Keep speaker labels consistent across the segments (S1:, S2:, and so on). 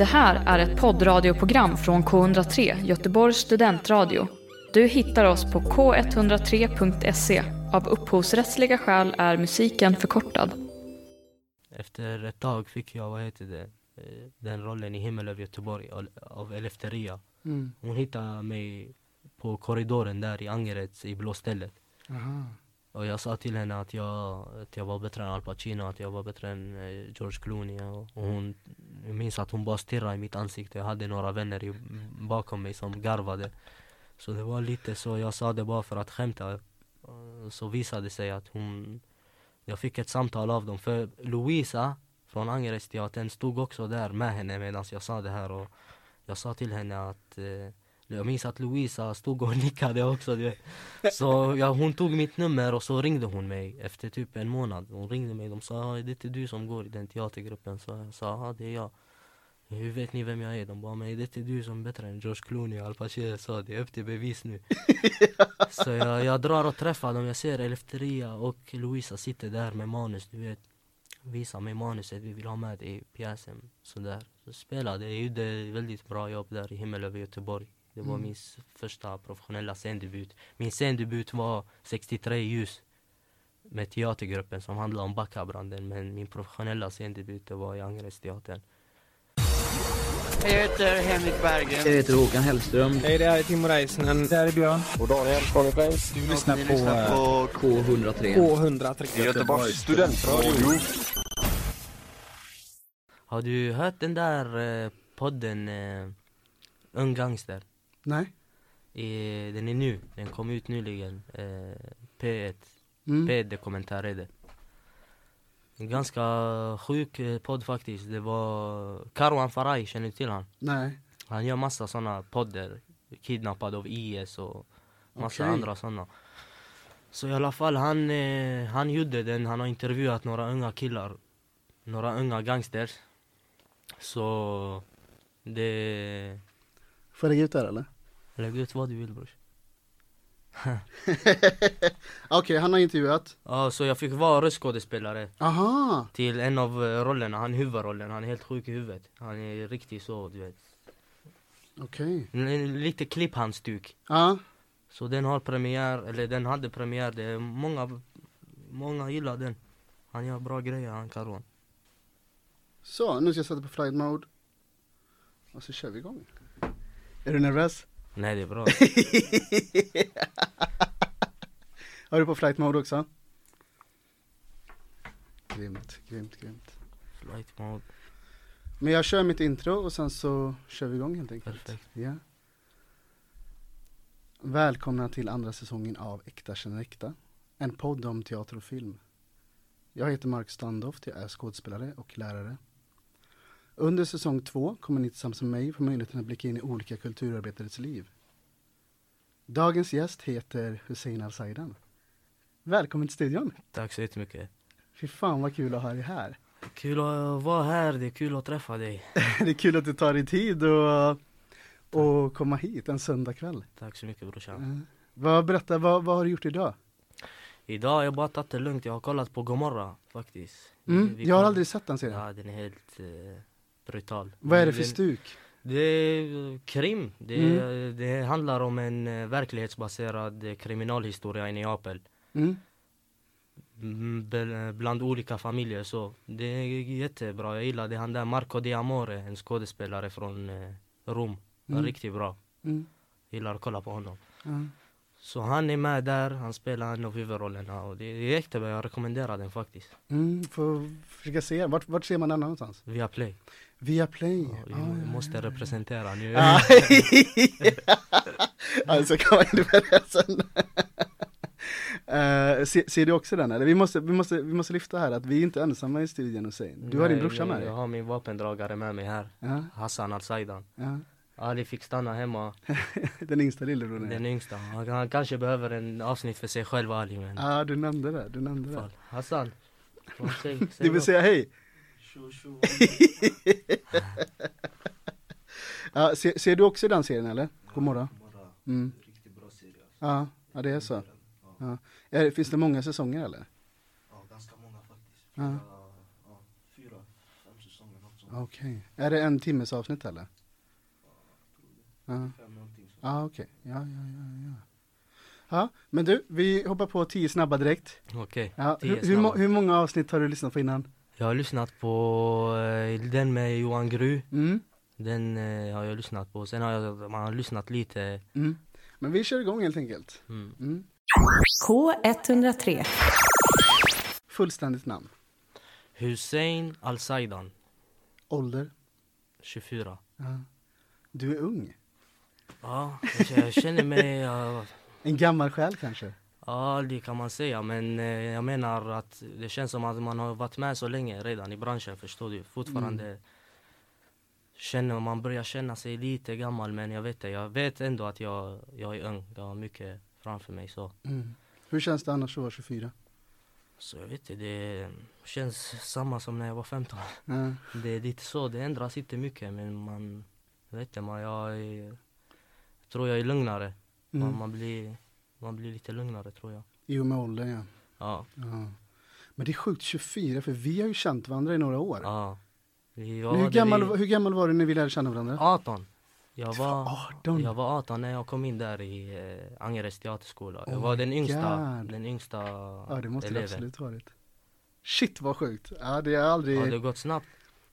S1: Det här är ett poddradioprogram från K103, Göteborgs studentradio. Du hittar oss på k103.se. Av upphovsrättsliga skäl är musiken förkortad.
S2: Efter ett tag fick jag, vad heter det, eh, den rollen i Himmel över Göteborg av- Eleftheria.
S3: Mm.
S2: Hon hittade mig på korridoren där i Angered i blåstället.
S3: Aha.
S2: Och jag sa till henne att jag, att jag var bättre än Al Pacino, att jag var bättre än eh, George Clooney. Och, och hon, jag minns att hon bara stirrade i mitt ansikte. Jag hade några vänner i, bakom mig som garvade. Så det var lite så, jag sa det bara för att skämta. Så visade det sig att hon, jag fick ett samtal av dem. För Louisa från Angeredsteatern stod också där med henne medan jag sa det här. Och jag sa till henne att eh, jag minns att Louisa stod och nickade också du vet. Så ja, hon tog mitt nummer och så ringde hon mig efter typ en månad Hon ringde mig, de sa "Ah, är det inte du som går i den teatergruppen? Så jag sa ja det är jag Hur vet ni vem jag är? De bara men är det inte du som är bättre än George Clooney och Al Pacino? Sa det är upp till bevis nu Så jag, jag drar och träffar dem, jag ser Eleftheria och Louisa sitter där med manus du vet Visa mig manuset, vi vill ha med det i pjäsen sådär Så spelade, jag gjorde väldigt bra jobb där i Himmel över Göteborg det var
S3: Mm.
S2: min första professionella scendebut. Min scendebut var 63 ljus med teatergruppen som handlade om Backabranden men min professionella scendebut det var i Angeredsteatern.
S4: Jag heter Henrik Berggren.
S5: Jag heter Håkan Hellström.
S6: Hej, det här är Timo Räisänen. Det här är Björn.
S7: Och Daniel Place.
S6: Du lyssnar på,
S7: lyssnar på
S5: K103.
S6: K103.
S7: Göteborgs studentradio.
S2: Har du hört den där eh, podden eh, Ung Gangster?
S3: Nej.
S2: I, den är ny, den kom ut nyligen. Eh, P1,
S3: Mm.
S2: P1-dokumentär är det. En ganska sjuk eh, podd faktiskt. Det var Karwan Faraj, känner du till han?
S3: Nej.
S2: Han gör massa såna podder, kidnappad av IS och massa
S3: Okej.
S2: andra såna. Så i alla fall, han, eh, han gjorde den, han har intervjuat några unga killar, några unga gangsters. Så det...
S3: Får jag lägga ut det här eller?
S2: Lägg ut vad du vill brors.
S3: Okej, han har intervjuat.
S2: Ja, så jag fick vara röstskådespelare
S3: Aha!
S2: till en av eh, rollerna, han huvudrollen, han är helt sjuk i huvudet. Han är riktigt så, du vet.
S3: Okej.
S2: N- Lite klipphandstuk.
S3: Ja.
S2: Så den har premiär, eller den hade premiär, det är många, många gillar den. Han gör bra grejer han Karon.
S3: Så, nu ska jag sätta på flight mode. Och så kör vi igång. Är du nervös?
S2: Nej det är bra.
S3: Har du på flight mode också? Grymt, grymt, grymt.
S2: Flight mode,
S3: Men jag kör mitt intro och sen så kör vi igång helt enkelt.
S2: perfekt.
S3: Ja. Välkomna till andra säsongen av Äkta känner äkta. En podd om teater och film. Jag heter Mark Standoft, jag är skådespelare och lärare. Under säsong två kommer ni tillsammans med mig få möjligheten att blicka in i olika kulturarbetares liv. Dagens gäst heter Hussein Al-Saidan. Välkommen till studion!
S2: Tack så jättemycket.
S3: Fy fan vad kul att ha dig här.
S2: Kul att vara här, det är kul att träffa dig.
S3: Det är kul att du tar dig tid och, och komma hit en söndagkväll.
S2: Tack så mycket brorsan.
S3: Mm. Vad, berätta, vad, vad har du gjort idag?
S2: Idag har jag bara tagit det lugnt, jag har kollat på Gomorra faktiskt.
S3: Mm, jag har aldrig sett den serien.
S2: Ja den är helt eh, brutal.
S3: Vad är det för stuk?
S2: Det är eh, krim. Det,
S3: Mm.
S2: det handlar om en eh, verklighetsbaserad eh, kriminalhistoria i Neapel.
S3: Mm.
S2: Mm, bland olika familjer så det är jättebra, jag gillar det. Han där Marco Di Amore, en skådespelare från Rom,
S3: Mm.
S2: riktigt bra.
S3: Mm.
S2: Gillar att kolla på honom.
S3: Ja.
S2: Så han är med där, han spelar en av huvudrollerna och det är jättebra, jag rekommenderar den faktiskt.
S3: Mm, får försöka se, vart, vart ser man den någonstans?
S2: Via Play.
S3: Via Play?
S2: Ja,
S3: Ah, ja,
S2: måste
S3: ja, ja.
S2: representera nu.
S3: Alltså kan man inte börja sen. Eh, se, ser du också den eller? Vi måste, vi, måste, vi måste lyfta här att vi är inte ensamma i studion Hussein. Du har din brorsa med
S2: Jag
S3: dig?
S2: har min vapendragare med mig här,
S3: Ja,
S2: Hassan Al-Saidan.
S3: ja.
S2: Ali fick stanna hemma,
S3: Den yngsta lillebrodern?
S2: den yngsta. Han, han kanske behöver en avsnitt för sig själv Ali men
S3: Ja, du nämnde det, du nämnde det.
S2: Hassan, säg, säg
S3: Du vill
S2: något.
S3: säga hej? ja, ser, ser du också den serien eller? God morgon. Mm.
S2: Riktigt bra serie.
S3: Ja, ja det är så. Ja. Är, det- finns det många säsonger eller?
S2: Ja, ganska många faktiskt.
S3: Ja.
S2: ja, fyra, fem säsonger.
S3: Okej. Är det en timmes avsnitt eller? Ja. Ja, okej. Ja, ja, ja, ja. Ja, men du, vi hoppar på tio snabba direkt.
S2: Okej,
S3: Ja,
S2: tio
S3: hur, hur, hur många avsnitt har du lyssnat på innan?
S2: Jag har lyssnat på eh, den med Johan Gru.
S3: Mm,
S2: Den eh, har jag lyssnat på. Sen har jag man har lyssnat lite.
S3: mm. Men vi kör igång helt enkelt.
S2: Mm.
S3: Mm.
S1: K103.
S3: Fullständigt namn.
S2: Hussein Al-Saidan,
S3: Ålder?
S2: 24.
S3: Ja. Du är ung.
S2: Ja, jag jag känner mig... ja,
S3: En gammal själ kanske?
S2: Ja, det kan man säga. Men eh, jag menar att det känns som att man har varit med så länge redan i branschen, förstår du? Fortfarande känner man börjar känna sig lite gammal, men jag vet inte. Jag vet ändå att jag, jag är ung. Jag har mycket framför mig. Så,
S3: Mm. Hur känns det annars att vara 24?
S2: så jag vet inte, det känns samma som när jag var 15.
S3: Ja.
S2: Det är lite så, det ändras inte mycket, men man... Jag vet inte, man, jag, är, jag tror jag är lugnare. Man,
S3: Mm.
S2: man, blir, man blir lite lugnare, tror jag.
S3: I och med åldern ja.
S2: Ja.
S3: ja. Men det är sjukt 24 för vi har ju känt varandra i några år.
S2: ja.
S3: Hur, gammal,
S2: vi-
S3: hur gammal var du när vi lärde känna varandra?
S2: 18. Jag
S3: var
S2: var,
S3: 18?
S2: jag var 18 när jag kom in där i eh, Angereds teaterskola. Jag
S3: Oh
S2: var
S3: my
S2: den yngsta,
S3: God.
S2: den yngsta
S3: Ja, det måste det
S2: eleven.
S3: absolut varit. Shit vad sjukt. Ja, det har jag aldrig,
S2: Ja, det har gått snabbt.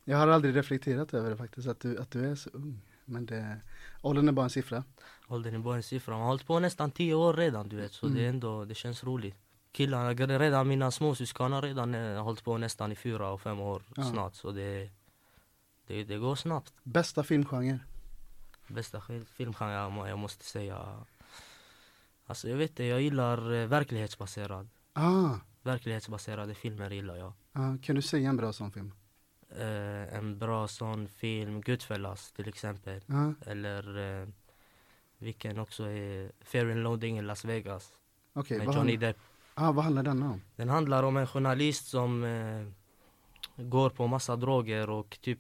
S3: jag har aldrig reflekterat över det faktiskt, att du, att du är så ung. Men det, åldern är bara en siffra.
S2: Åldern är bara en siffra. Man har hållit på nästan 10 år redan, du vet. Så
S3: Mm.
S2: det är ändå, det känns roligt. Killarna, redan mina småsyskon har redan eh, hållit på nästan i fyra och fem år
S3: Ja.
S2: snart. Så det, det, det går snabbt.
S3: Bästa filmgenre?
S2: Bästa filmgenre jag måste säga. Alltså jag vet inte, jag gillar eh, verklighetsbaserad.
S3: Ah,
S2: Verklighetsbaserade filmer gillar jag.
S3: ah, kan du säga en bra sån film?
S2: Eh, en bra sån film, Goodfellas till exempel.
S3: Ah,
S2: Eller eh, vilken också är Fair and Loading i Las Vegas
S3: Okej,
S2: med Johnny
S3: handlar-
S2: Depp.
S3: ah, vad handlar denna om?
S2: Den handlar om en journalist som eh, går på massa droger och typ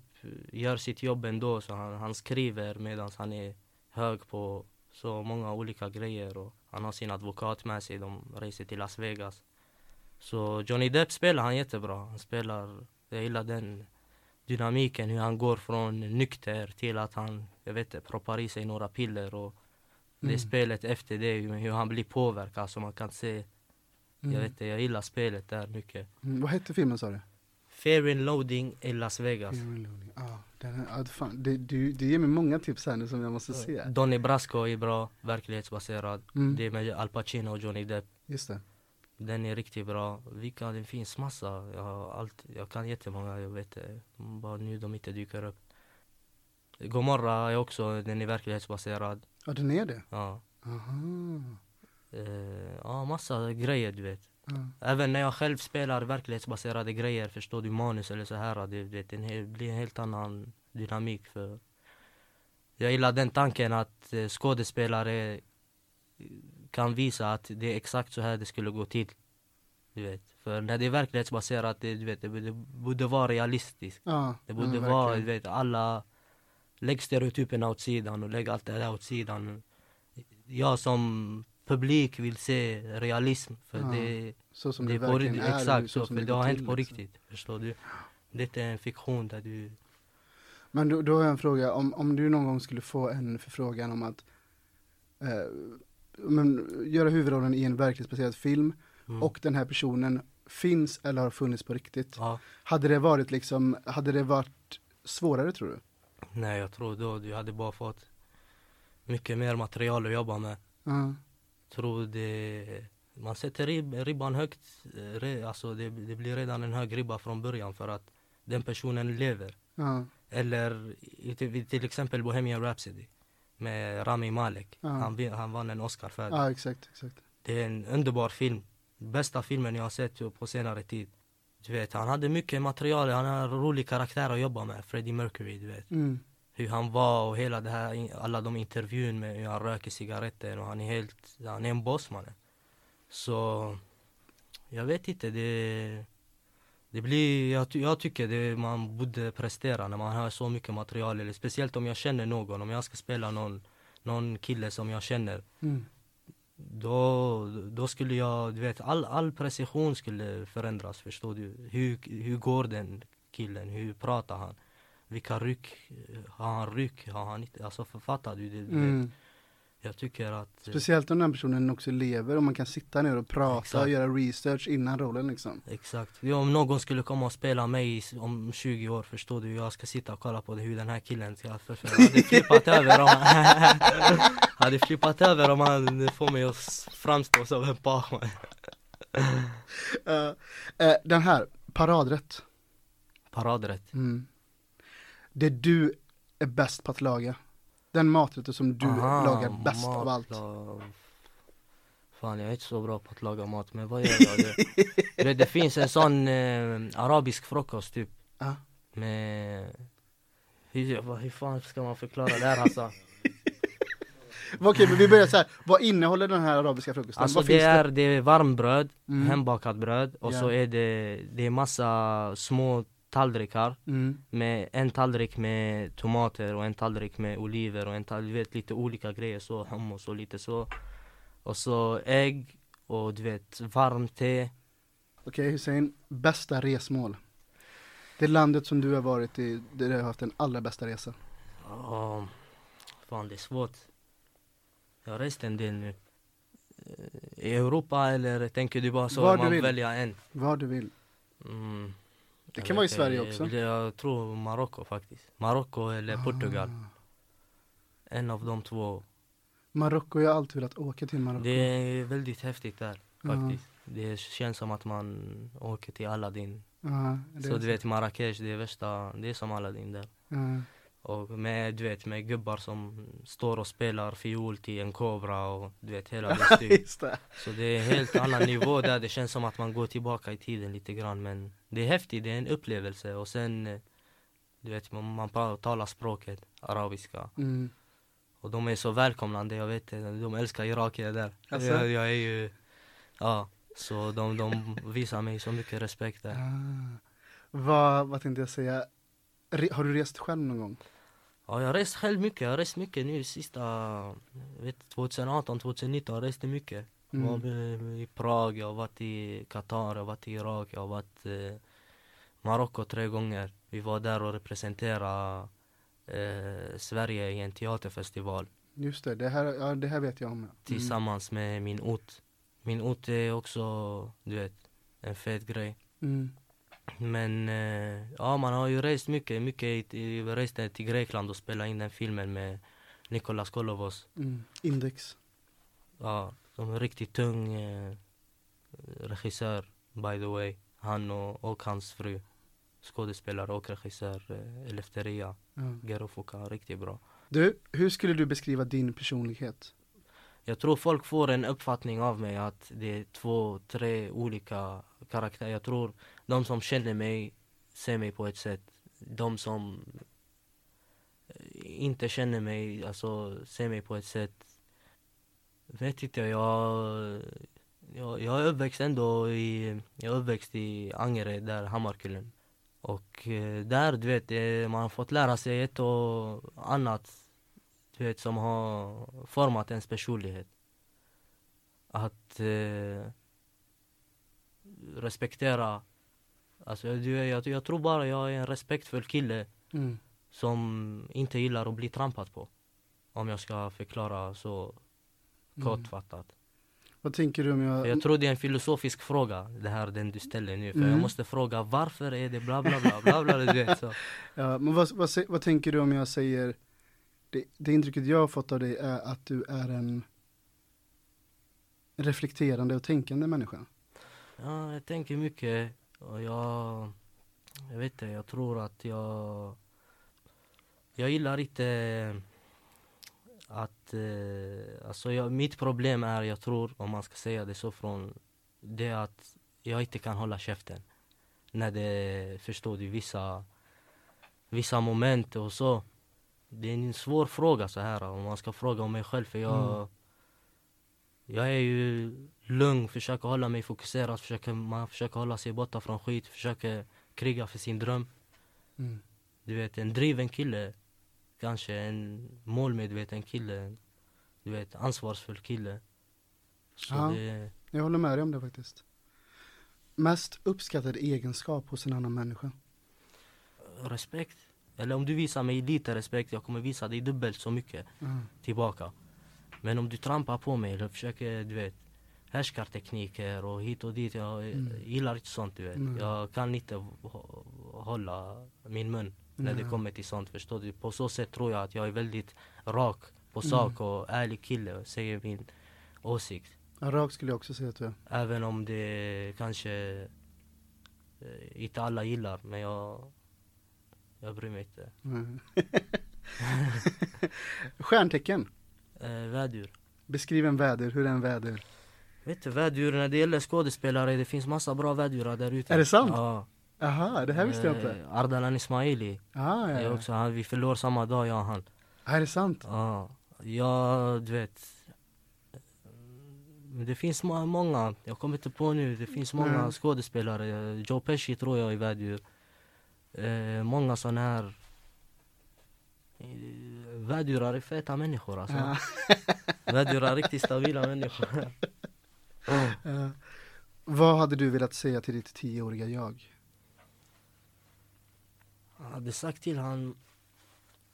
S2: gör sitt jobb ändå. Så han, han skriver medan han är hög på så många olika grejer. Och han har sin advokat med sig, de reser till Las Vegas. Så Johnny Depp spelar han jättebra. Han spelar, jag gillar den dynamiken, hur han går från nykter till att han, jag vet inte, proppar i sig några piller. Och det
S3: Mm.
S2: spelet efter det, hur han blir påverkad. Så man kan se,
S3: Mm.
S2: jag vet inte, jag gillar spelet där mycket.
S3: Mm, vad hette filmen sa du?
S2: Fair and Loading i Las Vegas.
S3: Fear and. Ah, den är, ah, fan, det, du, du ger mig många tips här nu som jag måste se.
S2: Donnie Brasco är bra, verklighetsbaserad.
S3: Mm,
S2: Det är med Al Pacino och Johnny Depp.
S3: just det.
S2: Den är riktigt bra. Vilka, det finns massa. Jag, har allt, jag kan jättemånga, jag vet. Bara nu de inte dyker upp. Gomorra är också, den är verklighetsbaserad.
S3: Ja, den är det?
S2: Ja.
S3: Aha.
S2: Eh, ja, massa grejer du vet.
S3: Ja.
S2: Även när jag själv spelar verklighetsbaserade grejer, förstår du, manus eller så här, det, det hel, blir en helt annan dynamik för jag gillar den tanken att eh, skådespelare kan visa att det är exakt så här det skulle gå till. Du vet. För när det är verklighetsbaserat, det, du vet, det, borde- vara realistiskt.
S3: Ja,
S2: Det borde
S3: men
S2: vara, du vet, alla Lägg stereotyperna åt sidan och lägg allt det där åt sidan. Jag som publik vill se realism, för
S3: Ja,
S2: det,
S3: Så som
S2: det
S3: det, verkligen är.
S2: exakt så,
S3: som
S2: för det,
S3: går
S2: har hänt på
S3: liksom.
S2: riktigt. Förstår du? Det är inte en fiktion där du...
S3: Men då, då har jag en fråga, om, om du någon gång skulle få en förfrågan om att eh, men, göra huvudrollen i en verklighetsbaserad film
S2: Mm.
S3: och den här personen finns eller har funnits på riktigt.
S2: Ja.
S3: Hade det varit liksom, hade det varit svårare tror du?
S2: Nej, jag tror då du hade bara fått mycket mer material att jobba med.
S3: Ja,
S2: tror det... Man sätter rib, ribban högt, eh, alltså det, det blir redan en hög ribba från början för att den personen lever.
S3: ja,
S2: Eller till, till exempel Bohemian Rhapsody med Rami Malek.
S3: Ja.
S2: Han, han vann en Oscar för det.
S3: ja exakt, exakt.
S2: Det är en underbar film. Bästa filmen jag har sett på senare tid. Du vet, han hade mycket material, han har en rolig karaktär att jobba med, Freddie Mercury, du vet.
S3: Mm.
S2: Hur han var och hela det här, alla de intervjun med hur han röker cigaretter och han är helt, han är en boss mannen. Så, jag vet inte, det, det blir, jag, jag tycker det man borde prestera när man har så mycket material, eller speciellt om jag känner någon, om jag ska spela någon, någon kille som jag känner.
S3: Mm.
S2: Då, då skulle jag, du vet, all, all precision skulle förändras, förstår du? Hur, hur går den killen? Hur pratar han? vilka ryck, har han ryck, har han inte, alltså författar du det?
S3: Mm.
S2: Jag tycker att eh,
S3: Speciellt om den personen också lever och man kan sitta ner och prata och
S2: Exakt.
S3: göra research innan rollen liksom.
S2: Exakt. Ja, om någon skulle komma och spela mig om 20 år, förstår du? Jag ska sitta och kolla på det, hur den här killen ska förföra. Jag hade flippat över om hade flippat över om han får mig att framstå som en page.
S3: Eh, eh, den här, paradrätt.
S2: Paradrätt.
S3: Mm. Det du är bäst på att laga. Den maträtten som du
S2: Aha,
S3: lagar bäst av allt.
S2: Fan jag är inte så bra på att laga mat, men vad gör jag? Det, det finns en sån eh, arabisk frukost typ
S3: Ja.
S2: Med hur, vad- hur fan ska man förklara det här alltså?
S3: Okej men vi börjar så här. vad innehåller den här arabiska frukosten?
S2: Alltså det är, det är varmbröd,
S3: Mm.
S2: hembakat bröd och
S3: Ja.
S2: så är det, det är massa små tallrikar
S3: Mm.
S2: med en tallrik med tomater och en tallrik med oliver och en tallrik, du vet lite olika grejer så, hummus och lite så Och så ägg och du vet varmt te
S3: Okej Hussein, bästa resmål? Det landet som du har varit i, där du har haft den allra bästa resa.
S2: Ja, fan det är svårt Jag har rest en del nu Eh, I Europa eller tänker du bara så
S3: Var
S2: man välja en?
S3: Var du vill.
S2: Mm.
S3: Det kan vara i Sverige också.
S2: Jag, tror Marocko faktiskt. Marocko eller Portugal.
S3: Ah.
S2: En av de två.
S3: Marocko, jag har alltid velat åka till Marocko.
S2: Det är väldigt häftigt där faktiskt. Det känns som att man åker till Aladdin.
S3: Det
S2: Så du vet Marrakesh, det är värsta, det är som Aladdin där. Och med, du vet, med gubbar som står och spelar fiol till en kobra och du vet hela det
S3: det.
S2: Så det är en helt annan nivå där, det känns som att man går tillbaka i tiden lite grann men Det är häftigt, det är en upplevelse och sen eh, Du vet, man, man talar språket, arabiska
S3: Mm.
S2: Och de är så välkomnande, jag vet eh, de älskar irakier där
S3: Alltså?
S2: jag, jag är ju Ja, så de, de visar mig så mycket respekt där
S3: Ah. Vad, vad tänkte jag säga? Re, har du rest själv någon gång?
S2: Ja, jag har rest själv mycket, jag har rest mycket nu sista jag vet, 2018, 2019 jag reste mycket Jag
S3: Mm.
S2: var i- i Prag, jag har varit i Qatar, jag har varit i Irak, jag har varit eh, Marocko tre gånger. Vi var där och representerade eh, Sverige i en teaterfestival
S3: Just det, det här, ja, det här vet jag om. Mm.
S2: tillsammans med min ort. Min ort är också, du vet, en fet grej.
S3: Mm.
S2: Men eh, ja, man har ju rest mycket, mycket. i- Vi reste till Grekland och spelade in den filmen med Nikolas Kolovos.
S3: Mm. Index.
S2: Ja, som en riktigt tung eh, regissör, by the way. Han och, och hans fru. Skådespelare och regissör, eh, Eleftheria
S3: Ja.
S2: Gerofuka, riktigt bra.
S3: Du, hur skulle du beskriva din personlighet?
S2: Jag tror folk får en uppfattning av mig att det är två, tre olika karaktär. Jag tror de som känner mig ser mig på ett sätt. De som eh, inte känner mig, alltså ser mig på ett sätt. Vet inte, jag, jag, jag är uppväxt ändå i, jag är uppväxt i Angered, där Hammarkullen. Och eh, där, du vet, eh, man har fått lära sig ett och annat du vet, som har format ens personlighet. Att eh, respektera, alltså du, jag, jag tror bara jag är en respektfull kille
S3: Mm.
S2: som inte gillar att bli trampad på. Om jag ska förklara så
S3: Mm.
S2: kortfattat.
S3: Vad tänker du om jag...
S2: Jag tror det är en filosofisk fråga, det här den du ställer nu. För
S3: Mm.
S2: jag måste fråga varför är det bla bla bla bla bla, du vet så.
S3: Ja, men vad, vad, vad tänker du om jag säger det, det intrycket jag har fått av dig är att du är en reflekterande och tänkande människa.
S2: Ja, jag tänker mycket och jag, jag vet inte, jag tror att jag, jag gillar inte att, eh, alltså jag, mitt problem är, jag tror, om man ska säga det så från, det är att jag inte kan hålla käften. När det, förstår du, vissa, vissa moment och så. Det är en svår fråga så här om man ska fråga om mig själv för jag
S3: Mm.
S2: Jag är ju lugn, försöker hålla mig fokuserad, försöker, man försöker hålla sig borta från skit, försöker kriga för sin dröm.
S3: Mm.
S2: Du vet, en driven kille, kanske en målmedveten kille, du vet, ansvarsfull kille. Så
S3: Ja.
S2: det,
S3: Jag håller med dig om det faktiskt. Mest uppskattad egenskap hos en annan människa.
S2: respekt. Eller om du visar mig lite respekt, jag kommer visa dig dubbelt så mycket
S3: Mm.
S2: tillbaka. Men om du trampar på mig eller försöker, du vet, härskartekniker och hit och dit. Jag
S3: Mm.
S2: gillar inte sånt, du vet.
S3: Mm.
S2: Jag kan inte hå- hålla min mun när det kommer till sånt, förstår du? På så sätt tror jag att jag är väldigt rak på
S3: Mm.
S2: sak och ärlig kille och säger min åsikt.
S3: Ja, rak skulle jag också säga att du är.
S2: Även om det kanske eh, inte alla gillar, men jag, jag bryr mig inte.
S3: Mm. Stjärntecken.
S2: Eh, vädur.
S3: Beskriv en väder, hur är en väder?
S2: Vet du, vädur när det gäller skådespelare, det finns massa bra vädurar där ute.
S3: Är det sant?
S2: Ja.
S3: Aha, det här visste jag inte.
S2: Eh, Ardalan Ismaili.
S3: Ah, ja, ja.
S2: också, han, vi förlorar samma dag jag och han.
S3: Ah, är det sant?
S2: Ja, ja du vet. Det finns må- många, jag kommer inte på nu, det finns många
S3: Mm.
S2: skådespelare. Joe Pesci tror jag är vädur. Eh, många sådana här eh, Vädurar är feta människor alltså.
S3: Ja.
S2: Vädurar är riktigt stabila människor.
S3: Eh, vad hade du velat säga till ditt tioåriga jag?
S2: Jag hade sagt till han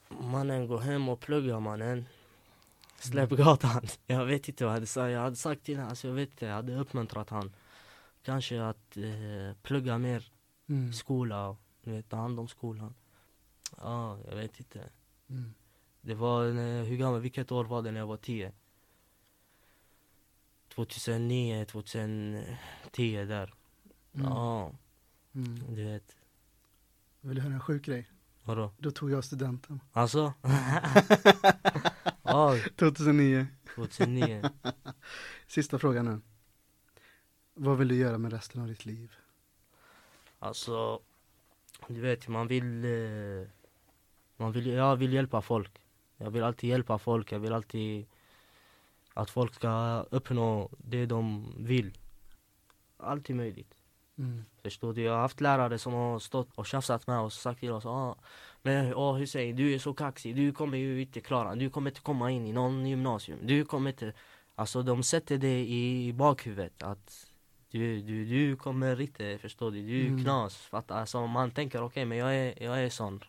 S2: Mannen gå hem och plugga mannen Släpp gatan Jag vet inte vad jag hade sagt Jag hade sagt till honom, alltså jag vet inte, jag hade uppmuntrat han Kanske att eh, plugga mer
S3: Mm.
S2: skola du vet, ta hand om skolan Ja, jag vet inte
S3: Mm.
S2: Det var, när- hur gammal, vilket år var det när jag var 10? 2009, 2010 där
S3: Mm.
S2: Ja,
S3: Mm.
S2: du vet
S3: Vill du höra en sjuk grej?
S2: Vadå?
S3: Då tog jag studenten.
S2: Alltså? ja,
S3: 2009.
S2: 2009
S3: Sista frågan nu. Vad vill du göra med resten av ditt liv?
S2: Alltså, du vet, man vill, eh, man vill, jag vill hjälpa folk. Jag vill alltid hjälpa folk, jag vill alltid att folk ska uppnå det de vill. Alltid möjligt.
S3: Mm.
S2: Förstår du? Jag har haft lärare som har stått och tjafsat med oss och sagt till oss ah, Men åh Hussein, du är så kaxig, du kommer ju inte klara, du kommer inte komma in i någon gymnasium, du kommer inte Alltså de sätter det i bakhuvudet att du, du, du kommer inte, förstår du, du är
S3: Mm.
S2: knas. Att, alltså, man tänker okej men jag är, jag är sån.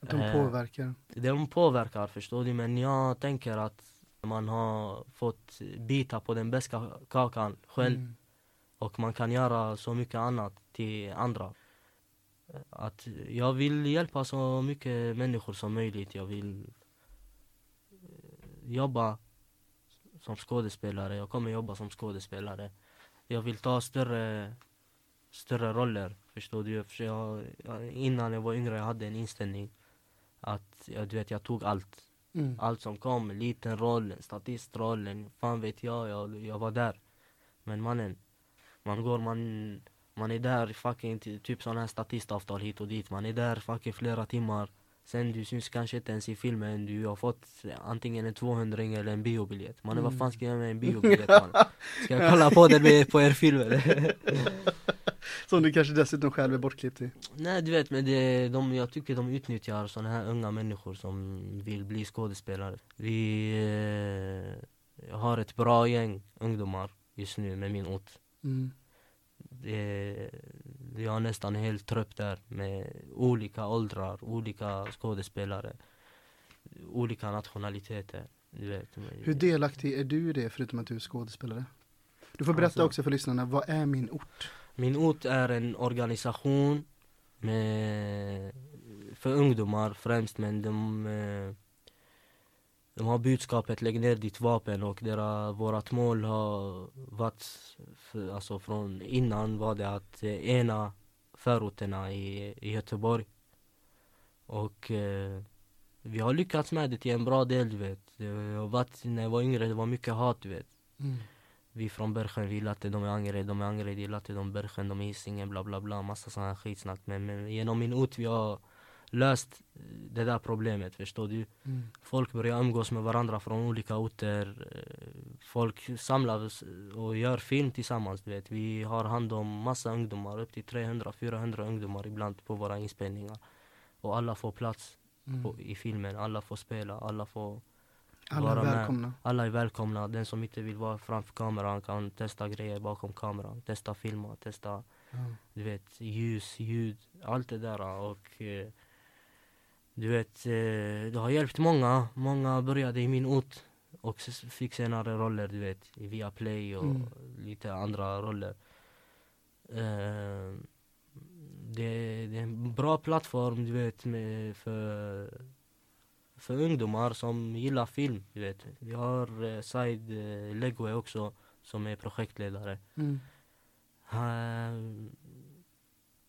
S3: De
S2: Eh,
S3: påverkar.
S2: De påverkar förstår du men jag tänker att man har fått bita på den bästa kakan själv
S3: Mm.
S2: och man kan göra så mycket annat till andra. Att jag vill hjälpa så mycket människor som möjligt. Jag vill eh, jobba som skådespelare. Jag kommer jobba som skådespelare. Jag vill ta större, större roller. Förstår du? För jag, jag, innan jag var yngre jag hade en inställning att jag, du vet, jag tog allt.
S3: Mm.
S2: Allt som kom, liten rollen, statistrollen, fan vet jag, jag, jag var där. Men mannen, man går, man, man är där fucking typ sådana här statistavtal hit och dit. Man är där fucking flera timmar. Sen du syns kanske inte ens i filmen, du har fått antingen en 200 eller en biobiljett. Mannen vad fan ska jag med en biobiljett man? Ska jag kolla på den på er film eller?
S3: Som du kanske dessutom själv är bortklippt i.
S2: Nej du vet men det, de, jag tycker de utnyttjar sådana här unga människor som vill bli skådespelare. Vi eh, har ett bra gäng ungdomar just nu med min ort.
S3: Mm.
S2: Det, vi har nästan en hel trupp där med olika åldrar, olika skådespelare, olika nationaliteter. Du vet.
S3: Hur delaktig är du i det förutom att du är skådespelare? Du får berätta
S2: Alltså-
S3: också för lyssnarna, vad är min ort?
S2: Min ort är en organisation med, för ungdomar främst men de, eh, de har budskapet lägg ner ditt vapen och deras, vårat mål har varit, för, alltså från innan var det att eh, ena förorterna i, i Göteborg. Och eh, vi har lyckats med det till en bra del du vet. Varit, när jag var yngre det var mycket hat du vet.
S3: Mm.
S2: Vi från Bergen, vi latte, de är Angered, de är Angered, de är latte, de Bergen, de är Hisingen, bla bla bla, massa sådana här skitsnack. Men, men genom min ort vi har löst eh, det där problemet, förstår du?
S3: Mm.
S2: Folk börjar umgås med varandra från olika orter. eh, Folk samlas och gör film tillsammans, du vet. Vi har hand om massa ungdomar, upp till 300-400 ungdomar ibland på våra inspelningar. Och alla får plats
S3: Mm.
S2: på, i filmen, alla får spela, alla får
S3: Alla är
S2: vara med.
S3: välkomna.
S2: alla är välkomna, den som inte vill vara framför kameran kan testa grejer bakom kameran, testa filma, testa
S3: Ja.
S2: du vet ljus, ljud, allt det där och eh, Du vet, eh, det har hjälpt många. Många började i min ort och fick senare roller, du vet, i Viaplay och
S3: Mm.
S2: lite andra roller. Eh, det, det är en bra plattform, du vet, med, för, för ungdomar som gillar film, du vet. Vi har eh, Said Legwe också, som är projektledare.
S3: Mm.
S2: Han,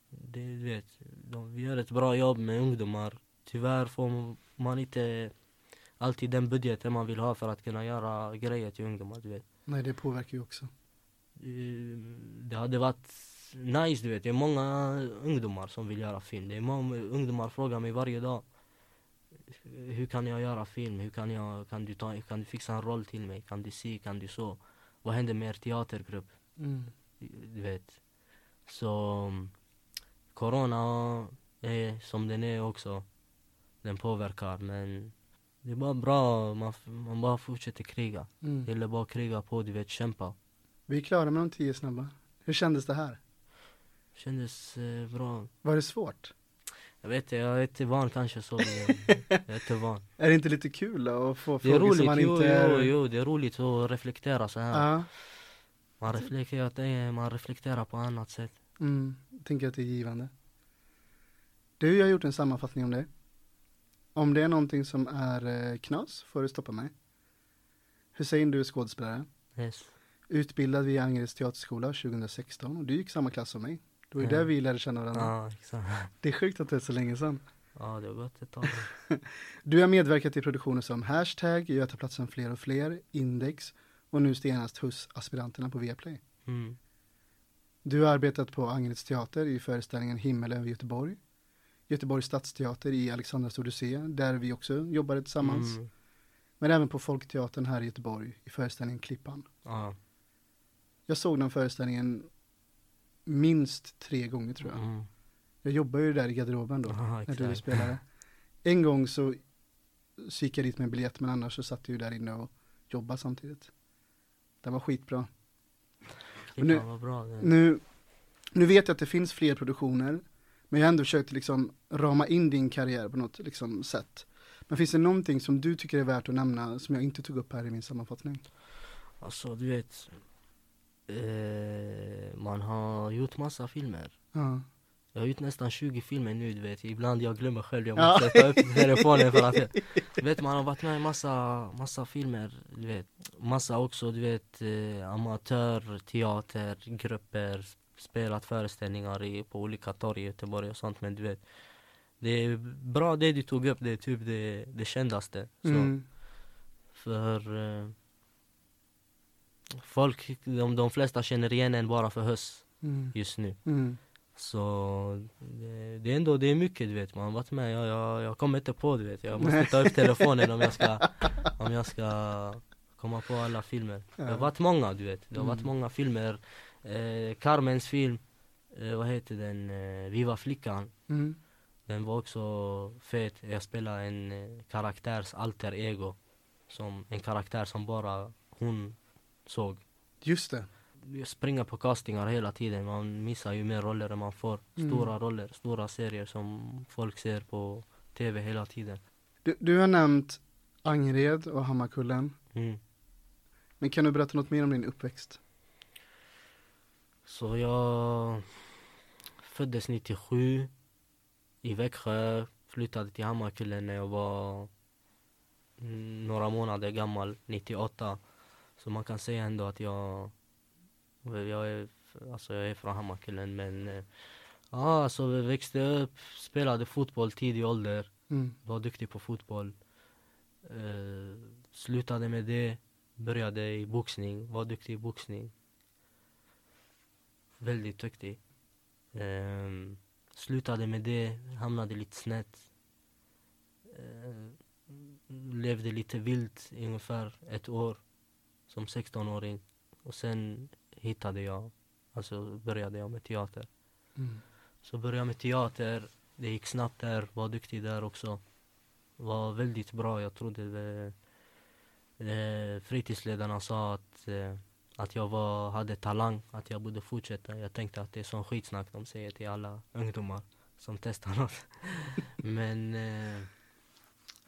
S2: det, du vet, de, vi gör ett bra jobb med ungdomar. Tyvärr får man inte alltid den budgeten man vill ha för att kunna göra grejer till ungdomar, du vet.
S3: Nej, det påverkar ju också.
S2: Eh, Det hade varit nice, du vet. Det är många ungdomar som vill göra film. Det är många ungdomar frågar mig varje dag. Hur kan jag göra film? Hur kan, jag, kan, du ta, kan du fixa en roll till mig? Kan du si? Kan du så? Vad händer med er teatergrupp?
S3: Mm.
S2: du vet. Så Corona är som den är också. Den påverkar men det är bara bra, man, man bara fortsätter kriga. Det
S3: Mm.
S2: gäller bara att kriga på, du vet, kämpa.
S3: Vi är klara med de tio snabba. Hur kändes det här?
S2: Kändes eh, bra.
S3: Var det svårt?
S2: Jag vet inte, jag är inte van kanske så. men jag är inte van.
S3: Är det inte lite kul då, att få
S2: Det är
S3: frågor
S2: roligt,
S3: som man
S2: jo,
S3: inte är...
S2: jo, jo, det är roligt att reflektera så här.
S3: Ja,
S2: Man reflekterar, det man reflekterar på annat sätt.
S3: mm, tänker att det är givande. Du, jag har gjort en sammanfattning om det. Om det är någonting som är eh, knas får du stoppa mig. Hussein, du är skådespelare.
S2: Yes.
S3: Utbildad vid Angereds teaterskola 2016 och du gick samma klass som mig. Det var ju
S2: Ja.
S3: där vi lärde känna varandra.
S2: Ja, exakt.
S3: Det är sjukt att det är så länge sedan.
S2: Ja, det har gått ett tag.
S3: Du har medverkat i produktioner som Hashtag, Götaplatsen fler och fler, Index och nu senast HUS-aspiranterna på Viaplay.
S2: Mm.
S3: Du har arbetat på Angereds teater i föreställningen Himmel över Göteborg. Göteborgs stadsteater i Alexandras Odyssé, där vi också jobbade tillsammans.
S2: Mm.
S3: Men även på Folkteatern här i Göteborg i föreställningen Klippan.
S2: Ja.
S3: Jag såg den föreställningen minst tre gånger tror jag.
S2: Mm.
S3: Jag jobbar ju där i garderoben då,
S2: Ja,
S3: när du spelade. En gång så, så gick jag dit med biljett, men annars så satt jag ju där inne och jobbade samtidigt. Det var skitbra. Nu-. Nu, nu vet jag att det finns fler produktioner, men jag har ändå försökt liksom rama in din karriär på något liksom sätt. Men finns det någonting som du tycker är värt att nämna som jag inte tog upp här i min sammanfattning?
S2: Alltså du vet, eh, man har gjort massa filmer.
S3: Ja.
S2: Jag har gjort nästan 20 filmer nu du vet, ibland jag glömmer själv, jag
S3: Ja.
S2: måste ta upp telefonen för att Du vet man har varit med i massa, massa filmer, du vet Massa också, du vet eh, amatörteatergrupper Spelat föreställningar i, på olika torg i Göteborg och sånt men du vet Det är bra det du tog upp, det är typ det, det kändaste så.
S3: Mm.
S2: För eh, folk, de, de flesta känner igen en bara för höst
S3: Mm.
S2: just nu.
S3: Mm.
S2: Så det, det är ändå, det är mycket du vet, man har varit med, jag, jag, jag kommer inte på du vet, jag måste ta upp telefonen om jag ska, om jag ska komma på alla filmer. Det har
S3: Ja.
S2: varit många du vet, det har varit
S3: Mm.
S2: många filmer. Eh, Carmens film, eh, vad heter den, eh, Viva flickan.
S3: Mm.
S2: Den var också fet. Jag spelade en eh, karaktärs alter ego. Som en karaktär som bara hon såg.
S3: Just det.
S2: Jag springer på castingar hela tiden. Man missar ju mer roller än man får.
S3: Mm.
S2: Stora roller, stora serier som folk ser på TV hela tiden.
S3: Du, du har nämnt Angered och Hammarkullen.
S2: Mm.
S3: Men kan du berätta något mer om din uppväxt?
S2: Så jag föddes 97 i Växjö. Flyttade till Hammarkullen när jag var några månader gammal, 98. Så man kan säga ändå att jag, jag, är, alltså jag är från Hammarkullen men eh, Ja, alltså växte upp, spelade fotboll tidig ålder,
S3: Mm.
S2: var duktig på fotboll. Eh, slutade med det, började i boxning, var duktig i boxning. Väldigt duktig. Eh, slutade med det, hamnade lite snett. Eh, levde lite vilt i ungefär ett år som 16-åring. Och sen hittade jag, alltså började jag med teater.
S3: Mm.
S2: Så började jag med teater, det gick snabbt där, var duktig där också. Var väldigt bra, jag trodde det, eh, fritidsledarna sa att, eh, att jag var, hade talang, att jag borde fortsätta. Jag tänkte att det är sån skitsnack de säger till alla ungdomar som testar något. Men eh,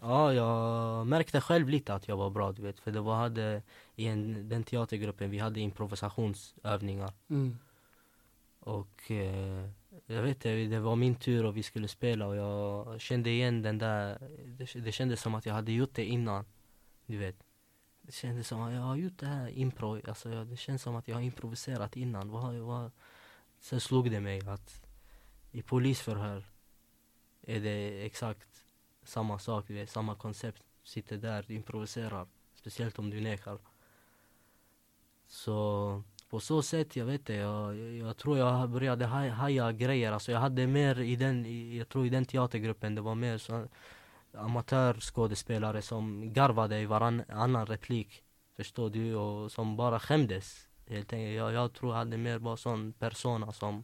S2: Ja, jag märkte själv lite att jag var bra, du vet. För det var, hade, i en, den teatergruppen, vi hade improvisationsövningar.
S3: Mm.
S2: Och eh, jag vet inte, det var min tur och vi skulle spela och jag kände igen den där, det, det kändes som att jag hade gjort det innan. Du vet. Det kändes som att jag har gjort det här impro, alltså jag, det känns som att jag har improviserat innan. Vad, vad, sen slog det mig att i polisförhör är det exakt samma sak, det är samma koncept. Sitter där, improviserar. Speciellt om du nekar. Så på så sätt, jag vet inte, jag, jag tror jag började haja grejer. Alltså jag hade mer i den, jag tror i den teatergruppen, det var mer så amatörskådespelare som garvade i varannan replik. Förstår du? Och som bara skämdes. Helt enkelt. Jag, jag tror jag hade mer bara sån persona som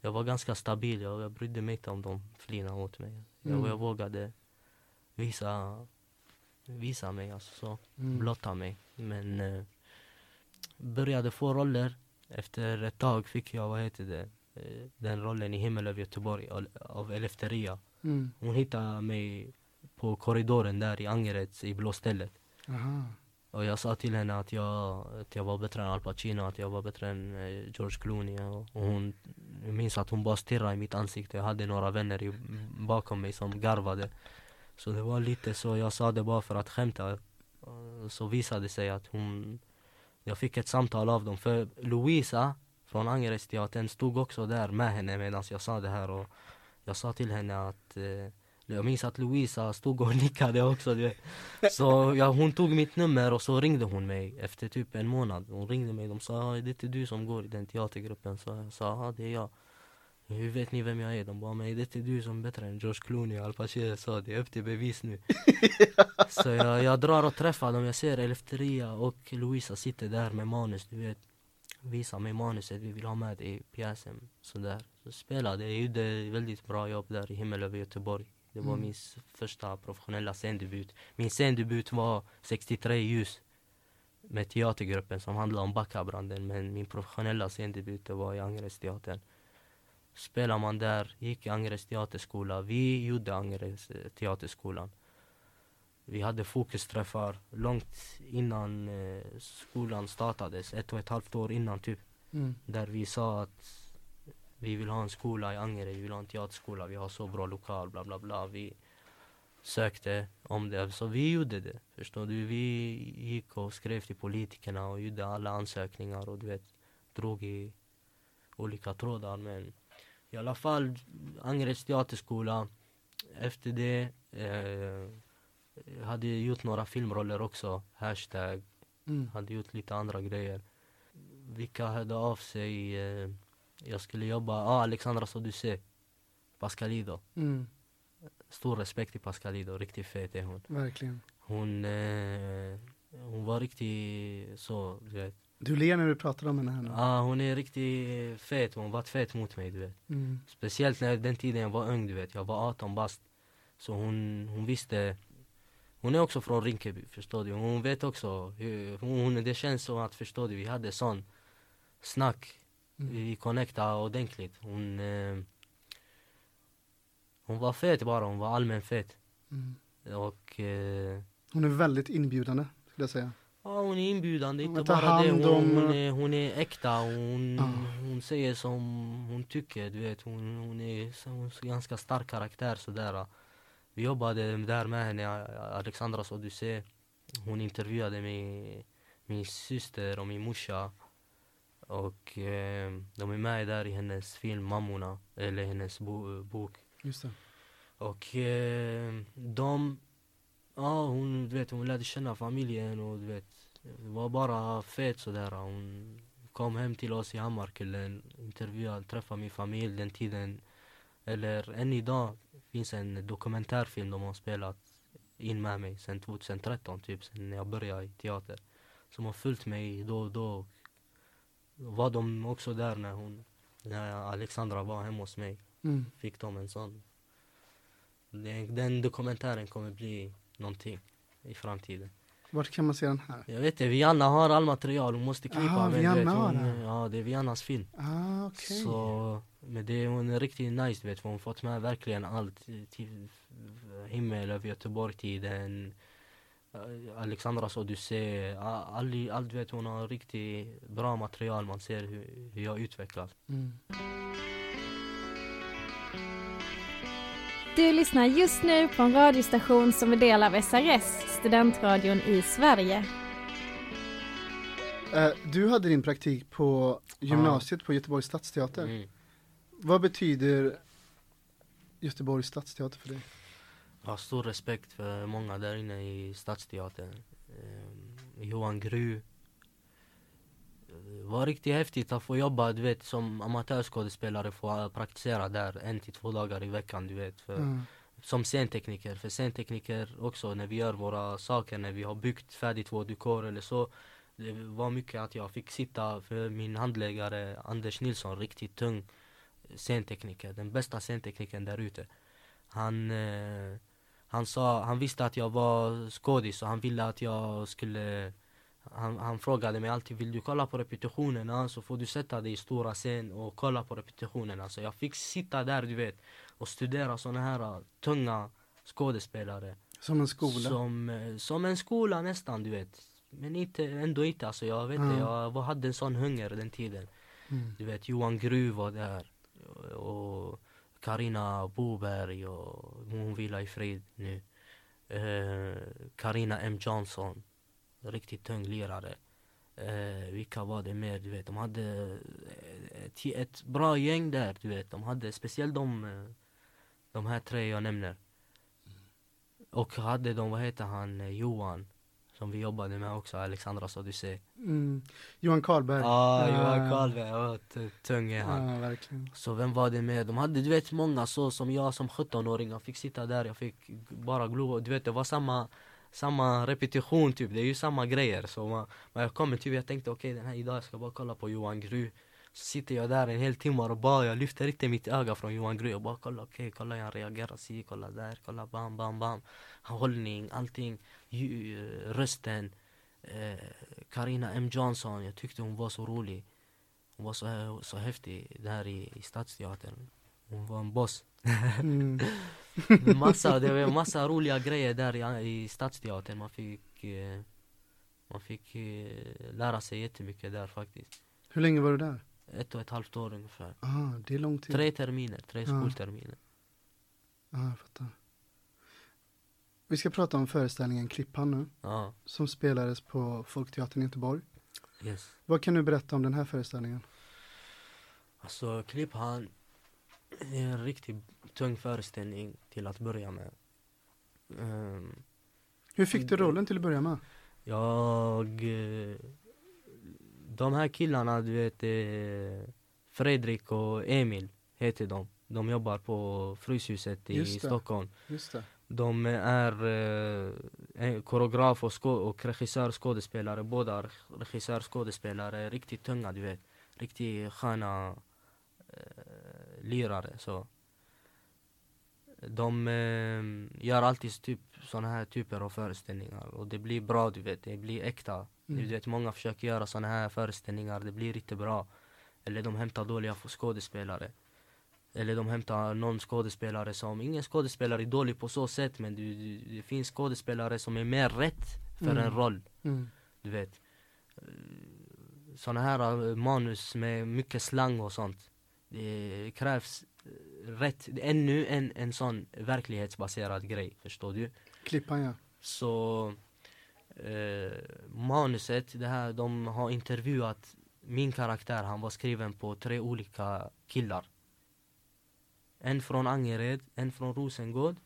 S2: jag var ganska stabil, jag, jag brydde mig inte om de flinade åt mig. Jag,
S3: Mm.
S2: jag vågade visa, visa mig, alltså så,
S3: Mm.
S2: blotta mig. Men eh, började få roller. Efter ett tag fick jag, vad heter det, eh, den rollen i Himmel över Göteborg av- av Eleftheria.
S3: Mm.
S2: Hon hittade mig på korridoren där i Angered, i Blåstället.
S3: Aha.
S2: Och jag sa till henne att jag, att jag var bättre än Al Pacino, att jag var bättre än eh, George Clooney. Och, hon, jag minns att hon bara stirrade i mitt ansikte. Jag hade några vänner i, bakom mig som garvade. Så det var lite så, jag sa det bara för att skämta. Så visade det sig att hon, jag fick ett samtal av dem. För Louisa från Angeredsteatern stod också där med henne medan jag sa det här. Och jag sa till henne att eh, jag minns att Louisa stod och nickade också. Du vet. Så ja, hon tog mitt nummer och så ringde hon mig efter typ en månad. Hon ringde mig, de sa "Ja, det är inte du som går i den teatergruppen. Så jag sa ja det är jag. Hur vet ni vem jag är? De bara, men det är inte du som är bättre än George Clooney och Al Pacino. Sa det är upp till bevis nu. så jag, jag drar och träffar dem, jag ser Eleftheria och Louisa sitter där med manus, du vet. Visar mig manuset, vi vill ha med det i pjäsen. Sådär. Så spelade, jag gjorde väldigt bra jobb där i Himmel över Göteborg. Det var
S3: Mm.
S2: min första professionella scendebut. Min scendebut var 63 ljus med teatergruppen som handlade om Backabranden. Men min professionella scendebut var i Angeredsteatern. Spelar man där, gick i Angereds teaterskola. Vi gjorde Angereds teaterskolan. Vi hade fokusträffar långt innan eh, skolan startades, ett och ett halvt år innan typ.
S3: Mm.
S2: Där vi sa att vi vill ha en skola i Angered, vi vill ha en teaterskola, vi har så bra lokal, bla bla bla. Vi sökte om det, så vi gjorde det. Förstår du? Vi gick och skrev till politikerna och gjorde alla ansökningar och du vet, drog i olika trådar. Men i alla fall, Angereds teaterskola. Efter det eh, hade jag gjort några filmroller också, hashtag,
S3: Mm.
S2: hade gjort lite andra grejer. Vilka hörde av sig, eh, jag skulle jobba, ah, Alexandras Odyssé, Pascalido.
S3: Mm.
S2: Stor respekt till Pascalido, riktigt fet är hon.
S3: Verkligen.
S2: Hon, eh, hon var riktigt så, du vet.
S3: Du ler när du pratar om henne här nu.
S2: Ah, hon är riktigt fet, hon var fet mot mig du vet.
S3: Mm.
S2: Speciellt när den tiden jag var ung du vet, jag var 18 bast. Så hon, hon visste Hon är också från Rinkeby, förstår du? Hon vet också hur, hon, det känns som att, förstår du, vi hade sån snack. Vi connectade ordentligt. Hon eh, Hon var fet bara, hon var allmän fet.
S3: Mm.
S2: Och eh,
S3: Hon är väldigt inbjudande, skulle jag säga.
S2: Ja hon är inbjudande,
S3: Hon
S2: inte bara det, hon,
S3: om-
S2: hon, är, hon är äkta, hon,
S3: Ja.
S2: hon säger som hon tycker, du vet. Hon, hon är så, hon är en ganska stark karaktär sådär. Vi jobbade där med henne, Alexandras Odyssé Hon intervjuade mig, min syster och min morsa Och eh, de är med där i hennes film Mammorna, eller hennes bo, bok
S3: Just det.
S2: och eh, de, ja hon, du vet, hon lärde känna familjen och du vet, det var bara fet sådär. Hon kom hem till oss i Hammarkullen, intervjuade, träffade min familj den tiden. Eller än idag finns en dokumentärfilm de har spelat in med mig sen 2013 typ, sen när jag började i teater. Som har följt mig då och då. Var de också där när hon, när Alexandra var hemma hos mig
S3: Mm.
S2: fick de en sån. Den, den dokumentären kommer bli någonting i framtiden.
S3: Vart kan man se den här?
S2: Jag vet inte, Vianna har all material, hon måste klippa.
S3: Ah,
S2: men
S3: Vianna
S2: vet,
S3: har
S2: hon. Ja, det är Viannas film.
S3: Ah, okej.
S2: Så, men det, hon är riktigt nice vet, hon har fått med verkligen allt. Till himmel över Göteborg-tiden, Alexandras odyssé, all, allt vet, hon har riktigt bra material, man ser hur, hur jag utvecklas.
S3: Mm.
S8: Du lyssnar just nu på en radiostation som är del av SRS, studentradion i Sverige.
S3: Eh, du hade din praktik på gymnasiet på Göteborgs stadsteater.
S2: Mm.
S3: Vad betyder Göteborgs stadsteater för dig?
S2: Jag har stor respekt för många där inne i Stadsteatern. Eh, Johan Gru. Det var riktigt häftigt att få jobba, du vet, som amatörskådespelare, få praktisera där en till två dagar i veckan, du vet. För,
S3: Mm.
S2: Som scentekniker, för scentekniker också, när vi gör våra saker, när vi har byggt färdigt vår dekor eller så. Det var mycket att jag fick sitta för min handläggare Anders Nilsson, riktigt tung scentekniker, den bästa scenteknikern där ute. Han, eh, han sa, han visste att jag var skådis och han ville att jag skulle han, han frågade mig alltid, vill du kolla på repetitionerna så får du sätta dig i stora scen och kolla på repetitionerna. Så jag fick sitta där du vet och studera såna här uh, tunga skådespelare.
S3: Som en skola?
S2: Som, eh, som en skola nästan du vet. Men inte, ändå inte alltså, jag vet inte,
S3: Ja.
S2: jag hade en sån hunger den tiden.
S3: Mm.
S2: Du vet Johan Gruv var där och Karina Boberg och hon vilar i frid nu. Eh, Karina M Johnson, riktigt tung lirare. Eh, vilka var det mer? Du vet, de hade eh, ett, ett bra gäng där, du vet. De hade speciellt de, eh, de här tre jag nämner. Och hade de, vad heter han, Johan, som vi jobbade med också, Alexandras Odyssé.
S3: Mm. Johan Karlberg?
S2: Ja, Johan
S3: Ah.
S2: Karlberg, ja, tung är han.
S3: Ja, verkligen.
S2: Så vem var det med? De hade du vet många så som jag som 17-åring, jag fick sitta där, jag fick bara glo. Du vet det var samma, samma repetition typ, det är ju samma grejer. Så man, när jag kommer typ, jag tänkte okej den här idag jag ska bara kolla på Johan Gru. Så sitter jag där en hel timme och bara, jag lyfter inte mitt öga från Johan Gru. Jag bara kolla, okej, kolla hur han reagerar, si, kolla där, kolla bam, bam, bam. Hållning, allting, rösten. Eh, Karina M Johnson, jag tyckte hon var så rolig. Hon var så, så häftig där i, i Stadsteatern. Hon var en boss.
S3: Mm.
S2: massa, det var massa roliga grejer där i, i Stadsteatern. Man fick, eh, man fick eh, lära sig jättemycket där faktiskt.
S3: Hur länge var du där?
S2: Ett och ett halvt år ungefär.
S3: Ah, det är lång tid.
S2: Tre terminer, tre
S3: Ja.
S2: skolterminer.
S3: Ja, jag fattar. Vi ska prata om föreställningen Klippan nu,
S2: Ja,
S3: som spelades på Folkteatern i Göteborg.
S2: yes.
S3: Vad kan du berätta om den här föreställningen?
S2: Alltså Klipphan är en riktigt tung föreställning till att börja med. Ehm,
S3: Hur fick du rollen till att börja med?
S2: Jag... De här killarna, du vet, eh, Fredrik och Emil heter de. De jobbar på Fryshuset i. Stockholm.
S3: Just det.
S2: De är eh, koreograf och, skå- och regissör, skådespelare. Båda regissör, skådespelare. Riktigt tunga, du vet. Riktigt sköna eh, lirare. Så. De eh, gör alltid typ såna här typer av föreställningar och det blir bra du vet, det blir äkta.
S3: Mm.
S2: Du vet många försöker göra såna här föreställningar, det blir inte bra. Eller de hämtar dåliga skådespelare. Eller de hämtar någon skådespelare som, ingen skådespelare är dålig på så sätt men du, det finns skådespelare som är mer rätt för
S3: Mm.
S2: en roll.
S3: Mm.
S2: Du vet. Såna här eh, manus med mycket slang och sånt. Det krävs eh, rätt, ännu en, en sån verklighetsbaserad grej, förstår du?
S3: Klippan ja.
S2: Så eh, manuset, det här, de har intervjuat min karaktär, han var skriven på tre olika killar. En från Angered, en från Rosengård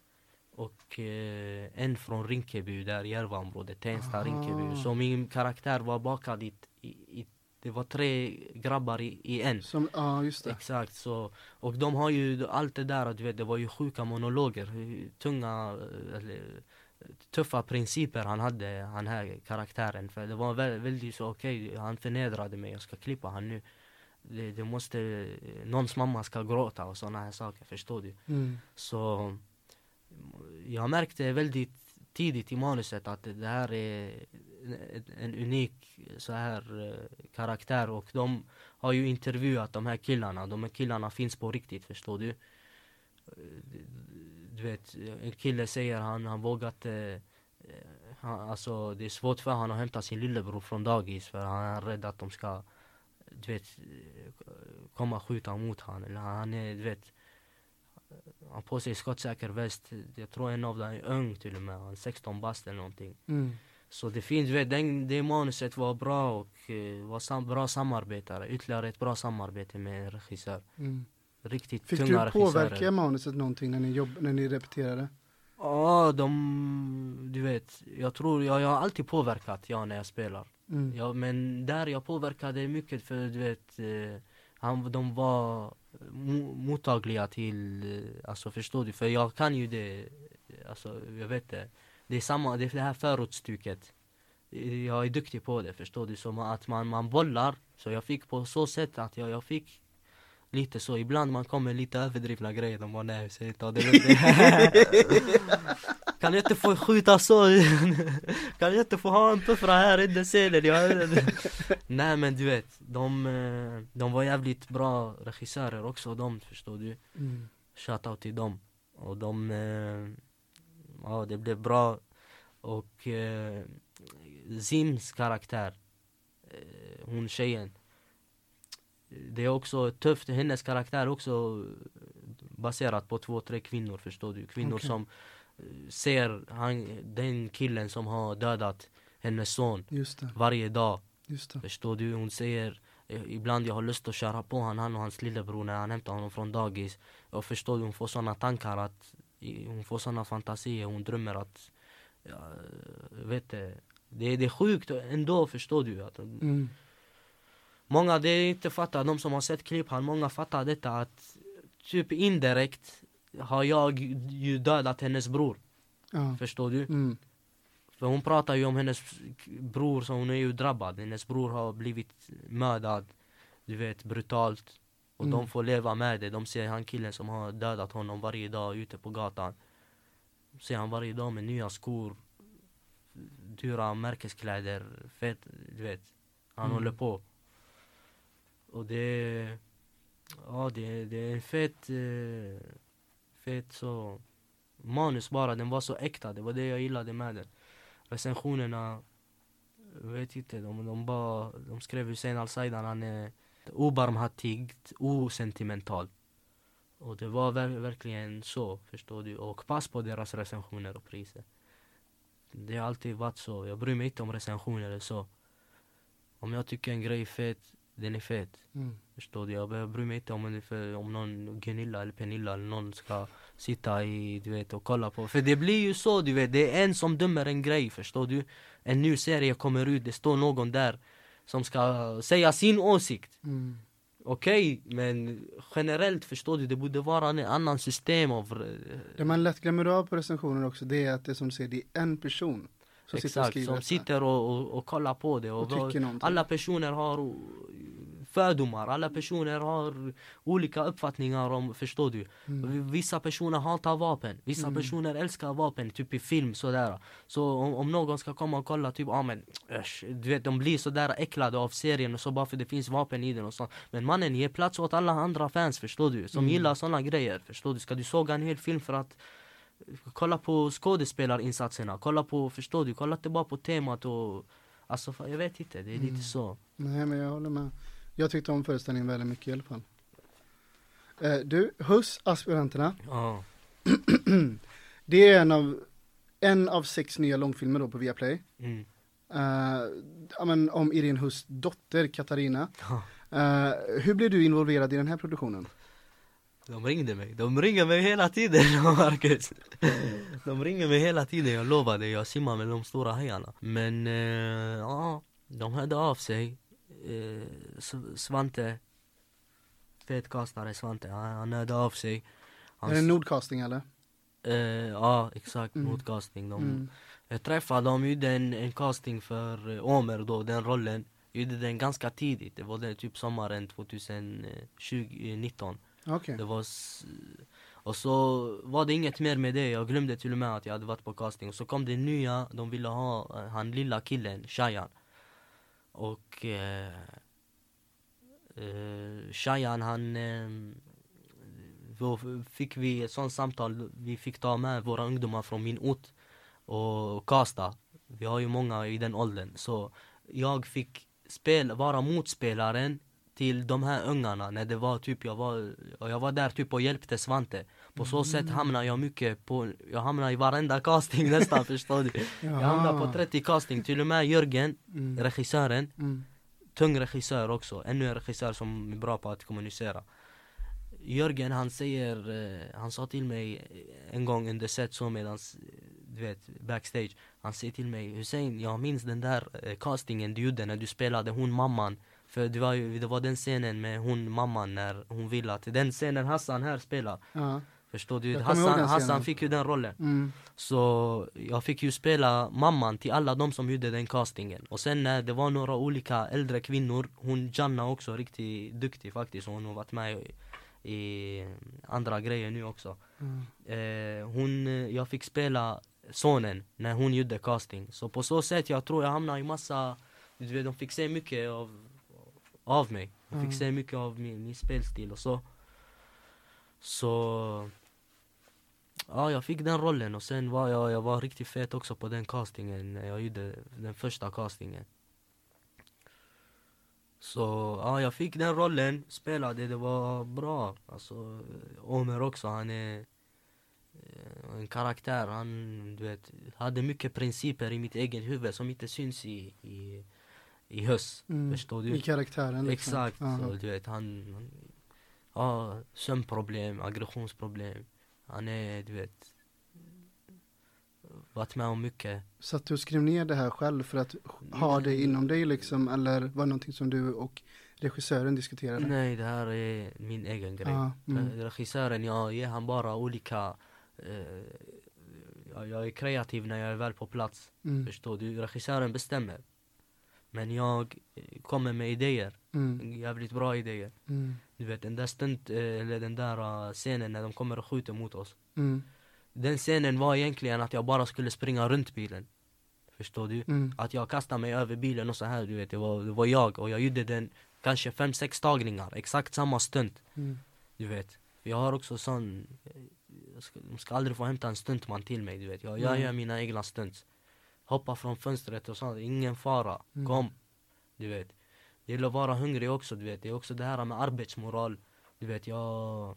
S2: och eh, en från Rinkeby, där Järvaområdet, Tensta. Rinkeby. Så min karaktär var bakad i, i, i det var tre grabbar i, i en.
S3: Som, ja just det.
S2: Exakt, så, och de har ju allt det där, du vet, det var ju sjuka monologer, hur tunga, eh, eller, tuffa principer han hade, han här karaktären. För det var vä- väldigt så, okej, han förnedrade mig, jag ska klippa han nu. Det, det måste, någons mamma ska gråta och sådana här saker, förstår du?
S3: Mm.
S2: Så jag märkte väldigt tidigt i manuset att det här är en, unik så här eh, karaktär och de har ju intervjuat de här killarna. De här killarna finns på riktigt, förstår du? Du vet, en kille säger han, han vågar inte eh, han, Alltså det är svårt för honom att hämta sin lillebror från dagis för han är rädd att de ska Du vet Komma skjuta mot honom eller han är, du vet Han på sig skottsäker väst Jag tror en av dem är ung till och med, han är 16 bast eller någonting
S3: Mm.
S2: så det finns, du vet, den, det manuset var bra och eh, var sam, bra samarbetare. Ytterligare ett bra samarbete med en regissör.
S3: Mm.
S2: Riktigt
S3: Fick
S2: tunga
S3: du påverka
S2: regissörer.
S3: manuset någonting när ni, jobb, när ni repeterade?
S2: Ja, de, du vet, jag tror, jag, jag har alltid påverkat, ja, när jag spelar.
S3: Mm.
S2: Ja, men där jag påverkade mycket för du vet, eh, han, de var mo, mottagliga till, eh, alltså förstår du? För jag kan ju det, alltså jag vet det. Det är samma, det är det här förortsstuket. Eh, Jag är duktig på det, förstår du? Som att man, man bollar, så jag fick på så sätt att jag, jag fick Lite så, ibland man kommer lite överdrivna grejer, de bara nej, säg inte det, det. Kan jag inte få skjuta så? kan jag inte få ha en puffra här under scenen? Jag... nej men du vet, de, eh, de var jävligt bra regissörer också de, förstår du?
S3: Mm.
S2: Shoutout till dem. Och de, eh, ja det blev bra. Och eh, Zims karaktär, hon tjejen. Det är också tufft, hennes karaktär är också baserat på två, tre kvinnor förstår du. Kvinnor
S3: Okej.
S2: som ser han, den killen som har dödat hennes son varje dag.
S3: just det.
S2: Förstår du? Hon säger eh, Ibland jag har lust att köra på han, han och hans lillebror när han hämtar honom från dagis Och förstår du, hon får såna tankar att Hon får såna fantasier, hon drömmer att ja, vet det, det, det är sjukt ändå förstår du att
S3: Mm.
S2: Många det inte fattar, de som har sett klipp här, många fattar detta att Typ indirekt har jag ju dödat hennes bror
S3: Ja.
S2: Förstår du?
S3: Mm.
S2: För hon pratar ju om hennes bror, så hon är ju drabbad. Hennes bror har blivit mördad, du vet, brutalt. Och
S3: Mm.
S2: de får leva med det. De ser han killen som har dödat honom varje dag ute på gatan. Ser han varje dag med nya skor, dyra märkeskläder, fett, du vet. Han
S3: Mm.
S2: håller på. Och det, ja det, det är en fet, eh, fet så manus bara, den var så äkta, det var det jag gillade med den. Recensionerna, jag vet inte, de, de bara, de skrev Hussein Al-Saidan, han är obarmhärtigt, osentimental. Och det var ver- verkligen så, förstår du. Och pass på deras recensioner och priser. Det har alltid varit så, jag bryr mig inte om recensioner eller så. Om jag tycker en grej är fet, den är fet.
S3: Mm.
S2: Förstår du? Jag jag bryr mig inte om, för, om någon Gunilla eller Pernilla eller någon ska sitta i, du vet, och kolla på. För det blir ju så, du vet, det är en som dömer en grej, förstår du? En ny serie kommer ut, det står någon där som ska säga sin åsikt.
S3: Mm.
S2: Okej, men generellt förstår du, det borde vara en annan system av... eh,
S3: Det man lätt glömmer av på recensioner också, det är att det som du säger, det är en person som sitter
S2: Exakt,
S3: skriver
S2: som sitter och, och, och kollar på det. Och,
S3: och
S2: alla personer har fördomar, alla personer har olika uppfattningar om, förstår du?
S3: Mm.
S2: Vissa personer hatar vapen, vissa
S3: Mm.
S2: personer älskar vapen, typ i film sådär. Så om, om någon ska komma och kolla, typ, ah, men äsch, du vet de blir sådär äcklade av serien och så bara för det finns vapen i den och så. Men mannen, ge plats åt alla andra fans, förstår du? Som
S3: Mm.
S2: gillar sådana grejer, förstår du? Ska du såga en hel film för att Kolla på skådespelarinsatserna, kolla på, förstår du? Kolla inte bara på temat och Alltså jag vet inte, det är
S3: Mm.
S2: lite så
S3: Nej men jag håller med. Jag tyckte om föreställningen väldigt mycket i alla fall. Eh, du, HUS aspiranterna.
S2: Ja,
S3: Det är en av, en av sex nya långfilmer då på Viaplay.
S2: mm.
S3: Eh, ja, men om Irene Hus dotter Katarina.
S2: Ja.
S3: Eh, hur blev du involverad i den här produktionen?
S2: De ringde mig, de ringer mig hela tiden Marcus. De ringer mig hela tiden, jag lovar dig, jag simmar med de stora hajarna. Men eh, ja, de hörde av sig. Eh, Svante Fetkastare Svante, han, han hörde av sig. Han,
S3: Är det nordcasting eller?
S2: eh, Ja exakt,
S3: Mm.
S2: mot casting de,
S3: Mm.
S2: Jag träffade dem, gjorde en, en casting för Omer då, den rollen. Gjorde den ganska tidigt, det var den typ sommaren 2019
S3: Okay.
S2: Det var Och så var det inget mer med det, jag glömde till och med att jag hade varit på casting. Och så kom det nya, de ville ha eh, han lilla killen, Shayan. Och eh, eh, Shayan han eh, då fick vi ett sånt samtal, vi fick ta med våra ungdomar från min ort och casta. Vi har ju många i den åldern. Så jag fick spel, vara motspelaren till de här ungarna när det var typ, jag var, jag var där typ och hjälpte Svante. På så sätt hamnade jag mycket på, jag hamnade i varenda casting nästan förstår du. Jag hamnade på 30 casting, till och med Jörgen,
S3: Mm.
S2: regissören,
S3: Mm.
S2: tung regissör också, ännu en regissör som är bra på att kommunicera. Jörgen han säger, eh, han sa till mig en gång under set så medans, eh, du vet, backstage. Han säger till mig Hussein, jag minns den där eh, castingen du gjorde när du spelade hon mamman. För det var, ju, det var den scenen med hon mamman när hon ville att, den scenen Hassan här spelar.
S3: Ja.
S2: Förstår du? Hassan. Hassan fick ju den rollen.
S3: Mm.
S2: Så jag fick ju spela mamman till alla de som gjorde den castingen. Och sen när det var några olika äldre kvinnor, hon Janna också, riktigt duktig faktiskt. Hon har varit med i, i andra grejer nu också.
S3: Mm.
S2: Eh, hon, jag fick spela sonen när hon gjorde casting. Så på så sätt, jag tror jag hamnade i massa, du vet, de fick se mycket av, av mig. De fick
S3: Mm.
S2: se mycket av min, min spelstil och så. Så Ja, jag fick den rollen och sen var jag, jag var riktigt fet också på den castingen när jag gjorde den första castingen. Så ja, jag fick den rollen, spelade, det var bra. Alltså, Omer också, han är eh, en karaktär. Han du vet, hade mycket principer i mitt eget huvud som inte syns i, i, i höst.
S3: Mm.
S2: Förstår du?
S3: I karaktären liksom.
S2: Exakt,
S3: Ja.
S2: så, du vet han, han har sömnproblem, aggressionsproblem. Han är, du vet, varit med om mycket.
S3: Så att du skrev ner det här själv för att ha det inom dig liksom, eller var det någonting som du och regissören diskuterade?
S2: Nej, det här är min egen grej.
S3: Ja, mm.
S2: Re- Regissören, jag ger han bara olika eh, jag, jag är kreativ när jag är väl på plats.
S3: Mm.
S2: Förstår du? Regissören bestämmer. Men jag eh, kommer med idéer.
S3: Mm.
S2: Jävligt bra idéer.
S3: Mm.
S2: Du vet den där stunt, eh, eller den där eh, scenen när de kommer och skjuter mot oss.
S3: Mm.
S2: Den scenen var egentligen att jag bara skulle springa runt bilen. Förstår du?
S3: Mm.
S2: Att jag kastade mig över bilen och så här, du vet. Det var, det var jag och jag gjorde den kanske fem sex tagningar. Exakt samma stunt.
S3: Mm.
S2: Du vet. Jag har också sån, jag ska, de ska aldrig få hämta en stuntman till mig, du vet. Jag, jag gör mina egna stunts. Hoppa från fönstret och sånt, ingen fara.
S3: Mm.
S2: Kom. Du vet. Det gäller att vara hungrig också, du vet. Det är också det här med arbetsmoral. Du vet, jag...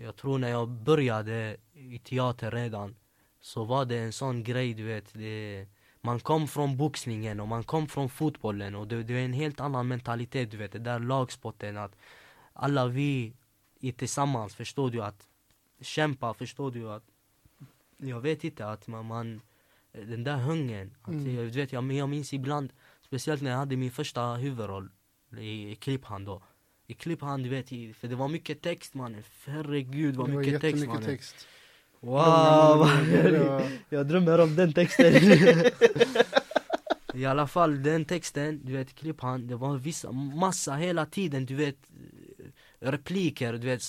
S2: Jag tror när jag började i teater redan så var det en sån grej, du vet. Det, man kom från boxningen och man kom från fotbollen och det, det är en helt annan mentalitet, du vet. Det där lagsporten att alla vi är tillsammans, förstår du? Att kämpa, förstår du? Att jag vet inte att man, man den där hungern,
S3: Mm.
S2: jag, vet, jag, jag minns ibland, speciellt när jag hade min första huvudroll i, klipphand då. I klipphand, vet, för det var mycket text mannen, herregud vad
S3: Det var
S2: mycket text mannen.
S3: text.
S2: Wow! Jag drömmer om den texten. I alla fall den texten, du vet klipphand, det var vissa, massa hela tiden, du vet repliker, du vet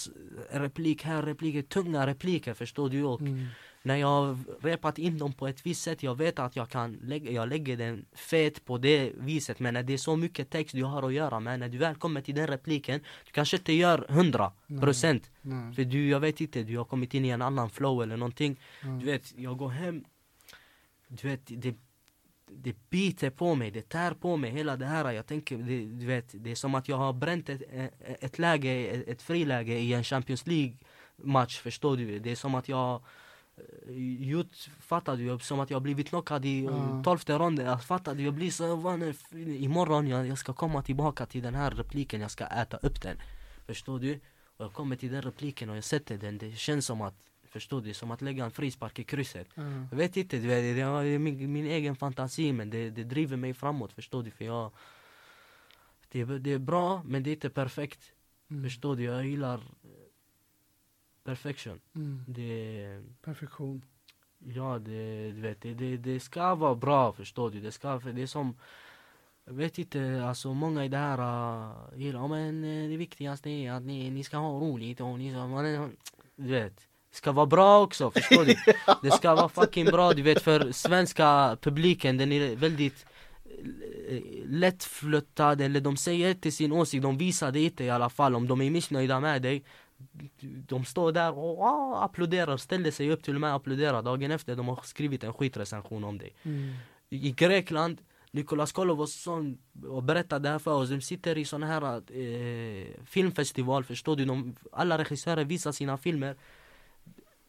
S2: replik här, repliker, tunga repliker förstår du och
S3: Mm.
S2: När jag har repat in dem på ett visst sätt, jag vet att jag kan lägga, jag lägger den fet på det viset men när det är så mycket text du har att göra med, när du väl kommer till den repliken, du kanske inte gör 100 procent
S3: Nej.
S2: för du, jag vet inte, du har kommit in i en annan flow eller någonting
S3: Mm.
S2: Du vet, jag går hem Du vet, det, det biter på mig, det tär på mig hela det här Jag tänker, det, du vet, det är som att jag har bränt ett, ett läge, ett, ett friläge i en Champions League match, förstår du? Det är som att jag eh, gjort, fattar du? Som att jag blivit knockad i
S3: Ja.
S2: tolfte ronden, fattar du? Jag blir så, van, imorgon jag, jag ska komma tillbaka till den här repliken, jag ska äta upp den Förstår du? Och jag kommer till den repliken och jag sätter den, det känns som att Förstår du? Som att lägga en frispark i krysset
S3: Ja.
S2: Jag vet inte, det är min, min egen fantasi men det, det driver mig framåt, förstår du? För jag det, är- det är bra men det är inte perfekt
S3: Mm.
S2: Förstår du? Jag gillar perfection
S3: Mm.
S2: Det,
S3: Perfektion.
S2: ja det, du vet, det, det, ska vara bra förstår du? Det ska, för det är som Jag vet inte, alltså många i det här uh, gillar, men eh, det viktigaste är att ni, ni ska ha roligt och ni ska, man, du vet det ska vara bra också, förstår du? Det ska vara fucking bra, du vet för svenska publiken den är väldigt eh, lättflöttad eller de säger inte sin åsikt, de visar det inte i alla fall om de är missnöjda med dig De står där och ah, applåderar, ställer sig upp till och med applåderar dagen efter de har skrivit en skitrecension om dig
S3: Mm.
S2: i Grekland Nikolas Kolovosson och berättade det här för oss, de sitter i sån här eh, filmfestival, förstår du? De, alla regissörer visar sina filmer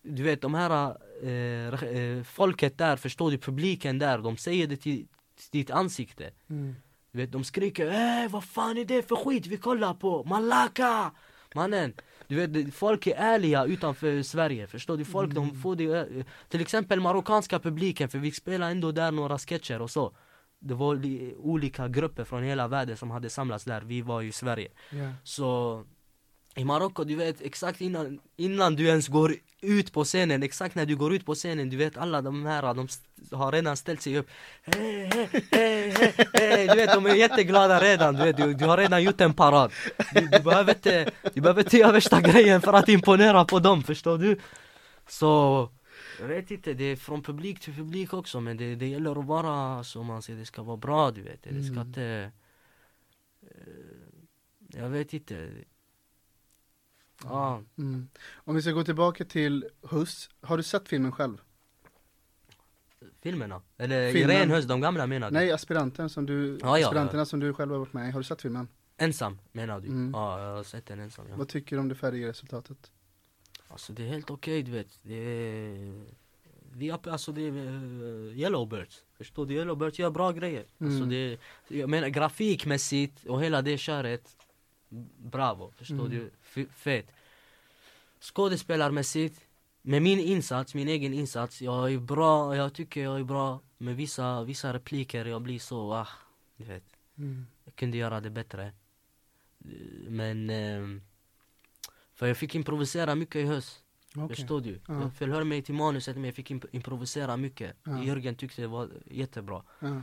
S2: Du vet de här eh, eh, folket där, förstår du? Publiken där, de säger det till, till ditt ansikte
S3: Mm.
S2: Du vet de skriker äh, vad fan är det för skit vi kollar på? Malaka! Mannen! Du vet folk är ärliga utanför Sverige, förstår du? Folk de får det, eh, till exempel marockanska publiken, för vi spelar ändå där några sketcher och så Det var li- olika grupper från hela världen som hade samlats där, vi var i Sverige
S3: Ja.
S2: Så i Marocko, du vet exakt innan, innan du ens går ut på scenen, exakt när du går ut på scenen, du vet alla de här, de har redan ställt sig upp Hej, hej, hej, hej, hej. Du vet de är jätteglada redan, du vet du, du har redan gjort en parad du, du behöver inte, du behöver inte göra värsta grejen för att imponera på dem, förstår du? Så, jag vet inte, det är från publik till publik också men det, det gäller att vara, som man säger, det ska vara bra du vet, det ska
S3: Mm.
S2: inte eh, Jag vet inte Ja,
S3: Mm. Om vi ska gå tillbaka till Huss, har du sett filmen själv?
S2: filmerna? Eller
S3: Filmen.
S2: Irene Höst, de gamla menar du?
S3: Nej, aspiranten som du,
S2: Ja, ja,
S3: aspiranterna som du själv har varit med i, har du sett filmen?
S2: Ensam menar du?
S3: Mm.
S2: Ja, jag har sett den ensam ja.
S3: Vad tycker du om det färdiga resultatet?
S2: Alltså det är helt okej du vet det är, vi alltså det är uh, Yellowbirds Förstår du? Yellowbirds gör bra grejer Alltså
S3: Mm.
S2: det, jag menar grafikmässigt och hela det köret Bravo, förstår
S3: Mm.
S2: du? F- fet Skådespelarmässigt Med min insats, min egen insats Jag är bra, jag tycker jag är bra Med vissa, vissa repliker jag blir så, ah, du vet
S3: Mm.
S2: Jag kunde göra det bättre Men ehm, För jag fick improvisera mycket i höst
S3: Okej.
S2: Förstår du?
S3: Ja.
S2: Jag förhöll mig till manuset men jag fick imp- improvisera mycket
S3: Ja.
S2: Jörgen tyckte det var jättebra
S3: Ja.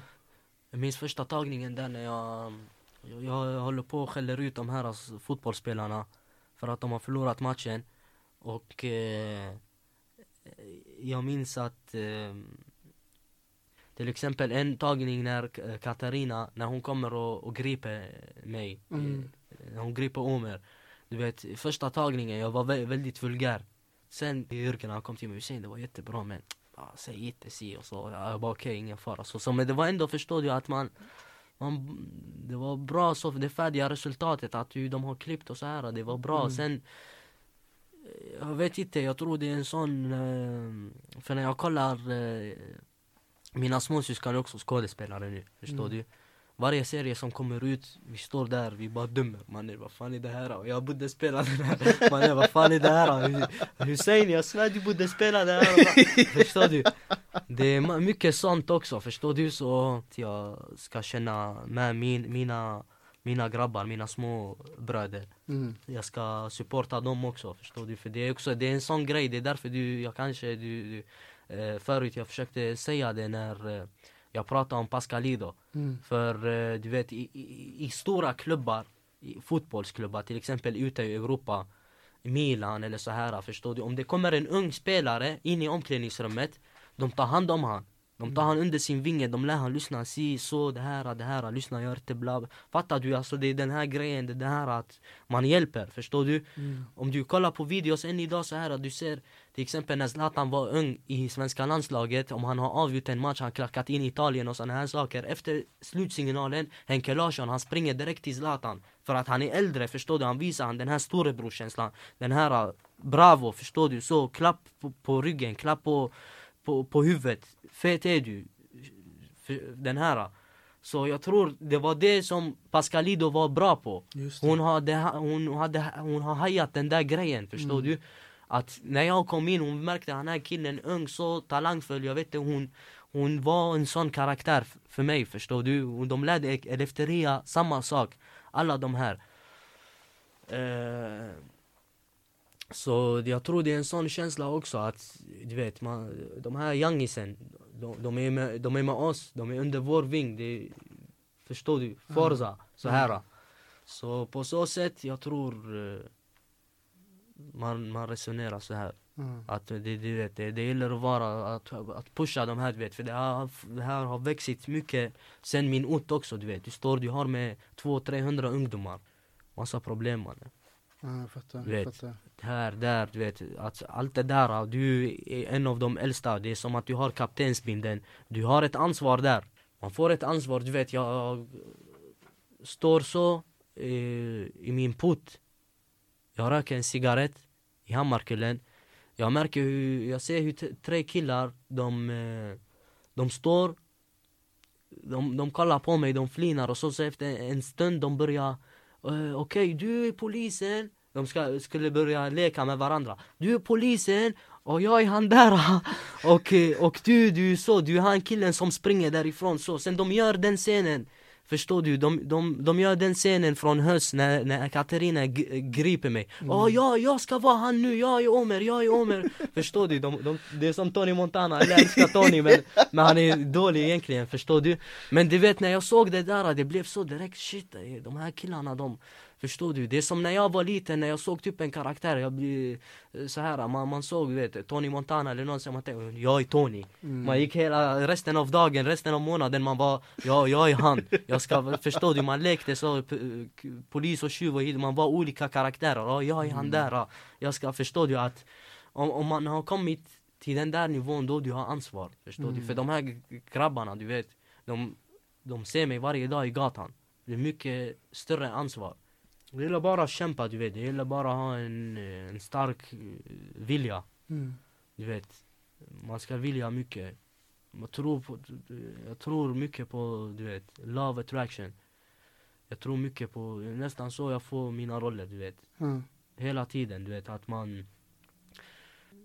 S2: Jag minns första tagningen där när jag Jag, jag håller på och skäller ut de här alltså, fotbollsspelarna För att de har förlorat matchen. Och eh, Jag minns att eh, Till exempel en tagning när Katarina När hon kommer och, och griper mig
S3: Mm.
S2: eh, Hon griper Omer. Du vet, första tagningen jag var vä- väldigt vulgär. Sen Jörgen han kom till mig och sa det var jättebra men ah, Säg inte si och så, jag bara okej ingen fara. Så, så Men det var ändå förstår du att man man, det var bra så, det färdiga resultatet att de har klippt och så här, det var bra.
S3: Mm.
S2: Sen, eh, jag vet inte, jag tror det är en sån, eh, för när jag kollar, eh, mina småsyskon är också skådespelare nu, förstår
S3: Mm.
S2: du? Varje serie som kommer ut, vi står där, vi bara dömer. Mannen vad fan är det här? Och jag borde spela den här. Mannen vad fan är det här? Hussein jag svär du borde spela det här. Förstår du? Det är mycket sånt också, förstår du? Så att jag ska känna med min, mina, mina grabbar, mina små bröder.
S3: Mm.
S2: Jag ska supporta dem också, förstår du? För det är också, det är en sån grej, det är därför du, jag kanske, du, du eh, förut jag försökte säga det när eh, jag pratade om Pascalido.
S3: Mm.
S2: För eh, du vet, i, i, i stora klubbar, i fotbollsklubbar, till exempel ute i Europa, Milan eller så här, förstår du? Om det kommer en ung spelare in i omklädningsrummet, de tar hand om han. De tar han under sin vinge, de lär han lyssna, si, så, det här, det här, lyssna, gör inte bla. Fattar du? Alltså det är den här grejen, det är det här att man hjälper, förstår du?
S3: Mm.
S2: Om du kollar på videos än idag så här du ser till exempel när Zlatan var ung i svenska landslaget Om han har avgjort en match, han klackat in Italien och såna här saker Efter slutsignalen, Henke Larsson, han springer direkt till Zlatan För att han är äldre, förstår du? Han visar han den här storebrorkänslan Den här uh, bravo, förstår du? Så klapp på, på ryggen, klapp på, på, på huvudet. Fet är du. Den här. Så jag tror det var det som Pascalido var bra på. Hon, hade, hon, hade, hon har hajat den där grejen, förstår
S3: Mm.
S2: du? Att när jag kom in, hon märkte han här killen ung, så talangfull, jag vet inte, hon Hon var en sån karaktär för mig, förstår du? Och de lärde Eleftheria samma sak Alla de här. Eh, Så jag tror det är en sån känsla också att, du vet, man, de här youngisen de, de, är med, de är med oss, de är under vår ving det, Förstår du? Forza, så här. Så på så sätt, jag tror eh, man, man resonerar så här.
S3: Mm.
S2: Att det, du vet, det, det gäller att vara, att, att pusha de här du vet, för det här, det här har växt mycket sen min ort också du vet. Du står, du har med 200-300 ungdomar. Massa problem mannen.
S3: Ja, jag fattar.
S2: Vet.
S3: Jag fattar.
S2: Här, där, du vet. Att allt det där, du är en av de äldsta. Det är som att du har kaptensbindeln. Du har ett ansvar där. Man får ett ansvar, du vet. Jag står så eh, i min port. Jag röker en cigarett i Hammarkullen. Jag märker hur, jag ser hur tre killar, de, eh, de står de, de kollar på mig, de flinar och så, så efter en stund de börjar Okej, Okej, du är polisen. De ska, skulle börja leka med varandra. Du är polisen och jag är han där. Och, och du, du är så, du är han killen som springer därifrån så. Sen de gör den scenen. Förstår du? De, de, de gör den scenen från höst när, när Katarina griper mig Åh ja, jag ska vara han nu, jag är Omer, jag är Omer Förstår du? De, de, det är som Tony Montana, jag älskar Tony men, men han är dålig egentligen, förstår du? Men du vet när jag såg det där, det blev så direkt shit, de här killarna de Förstår du? Det är som när jag var liten, när jag såg typ en karaktär, jag blir eh, så här, man, man såg vet, Tony Montana eller någon som man tänkte, jag är Tony Man gick hela resten av dagen, resten av månaden, man var, ja jag är han Jag ska, förstår du? Man lekte så, polis och tjuv och hit, man var olika karaktärer, ja jag är han där ja. Jag ska, förstår du att om, om man har kommit till den där nivån då du har ansvar, förstår du? För de här grabbarna, du vet, de, de ser mig varje dag i gatan Det är mycket större ansvar Det gäller bara att kämpa, du vet, det gäller bara att ha en, eh, en stark eh, vilja
S3: Mm.
S2: du vet, man ska vilja mycket. Man tror på, jag tror mycket på, du vet, love attraction. Jag tror mycket på, nästan så jag får mina roller, du vet.
S3: Ja.
S2: Hela tiden, du vet, att man...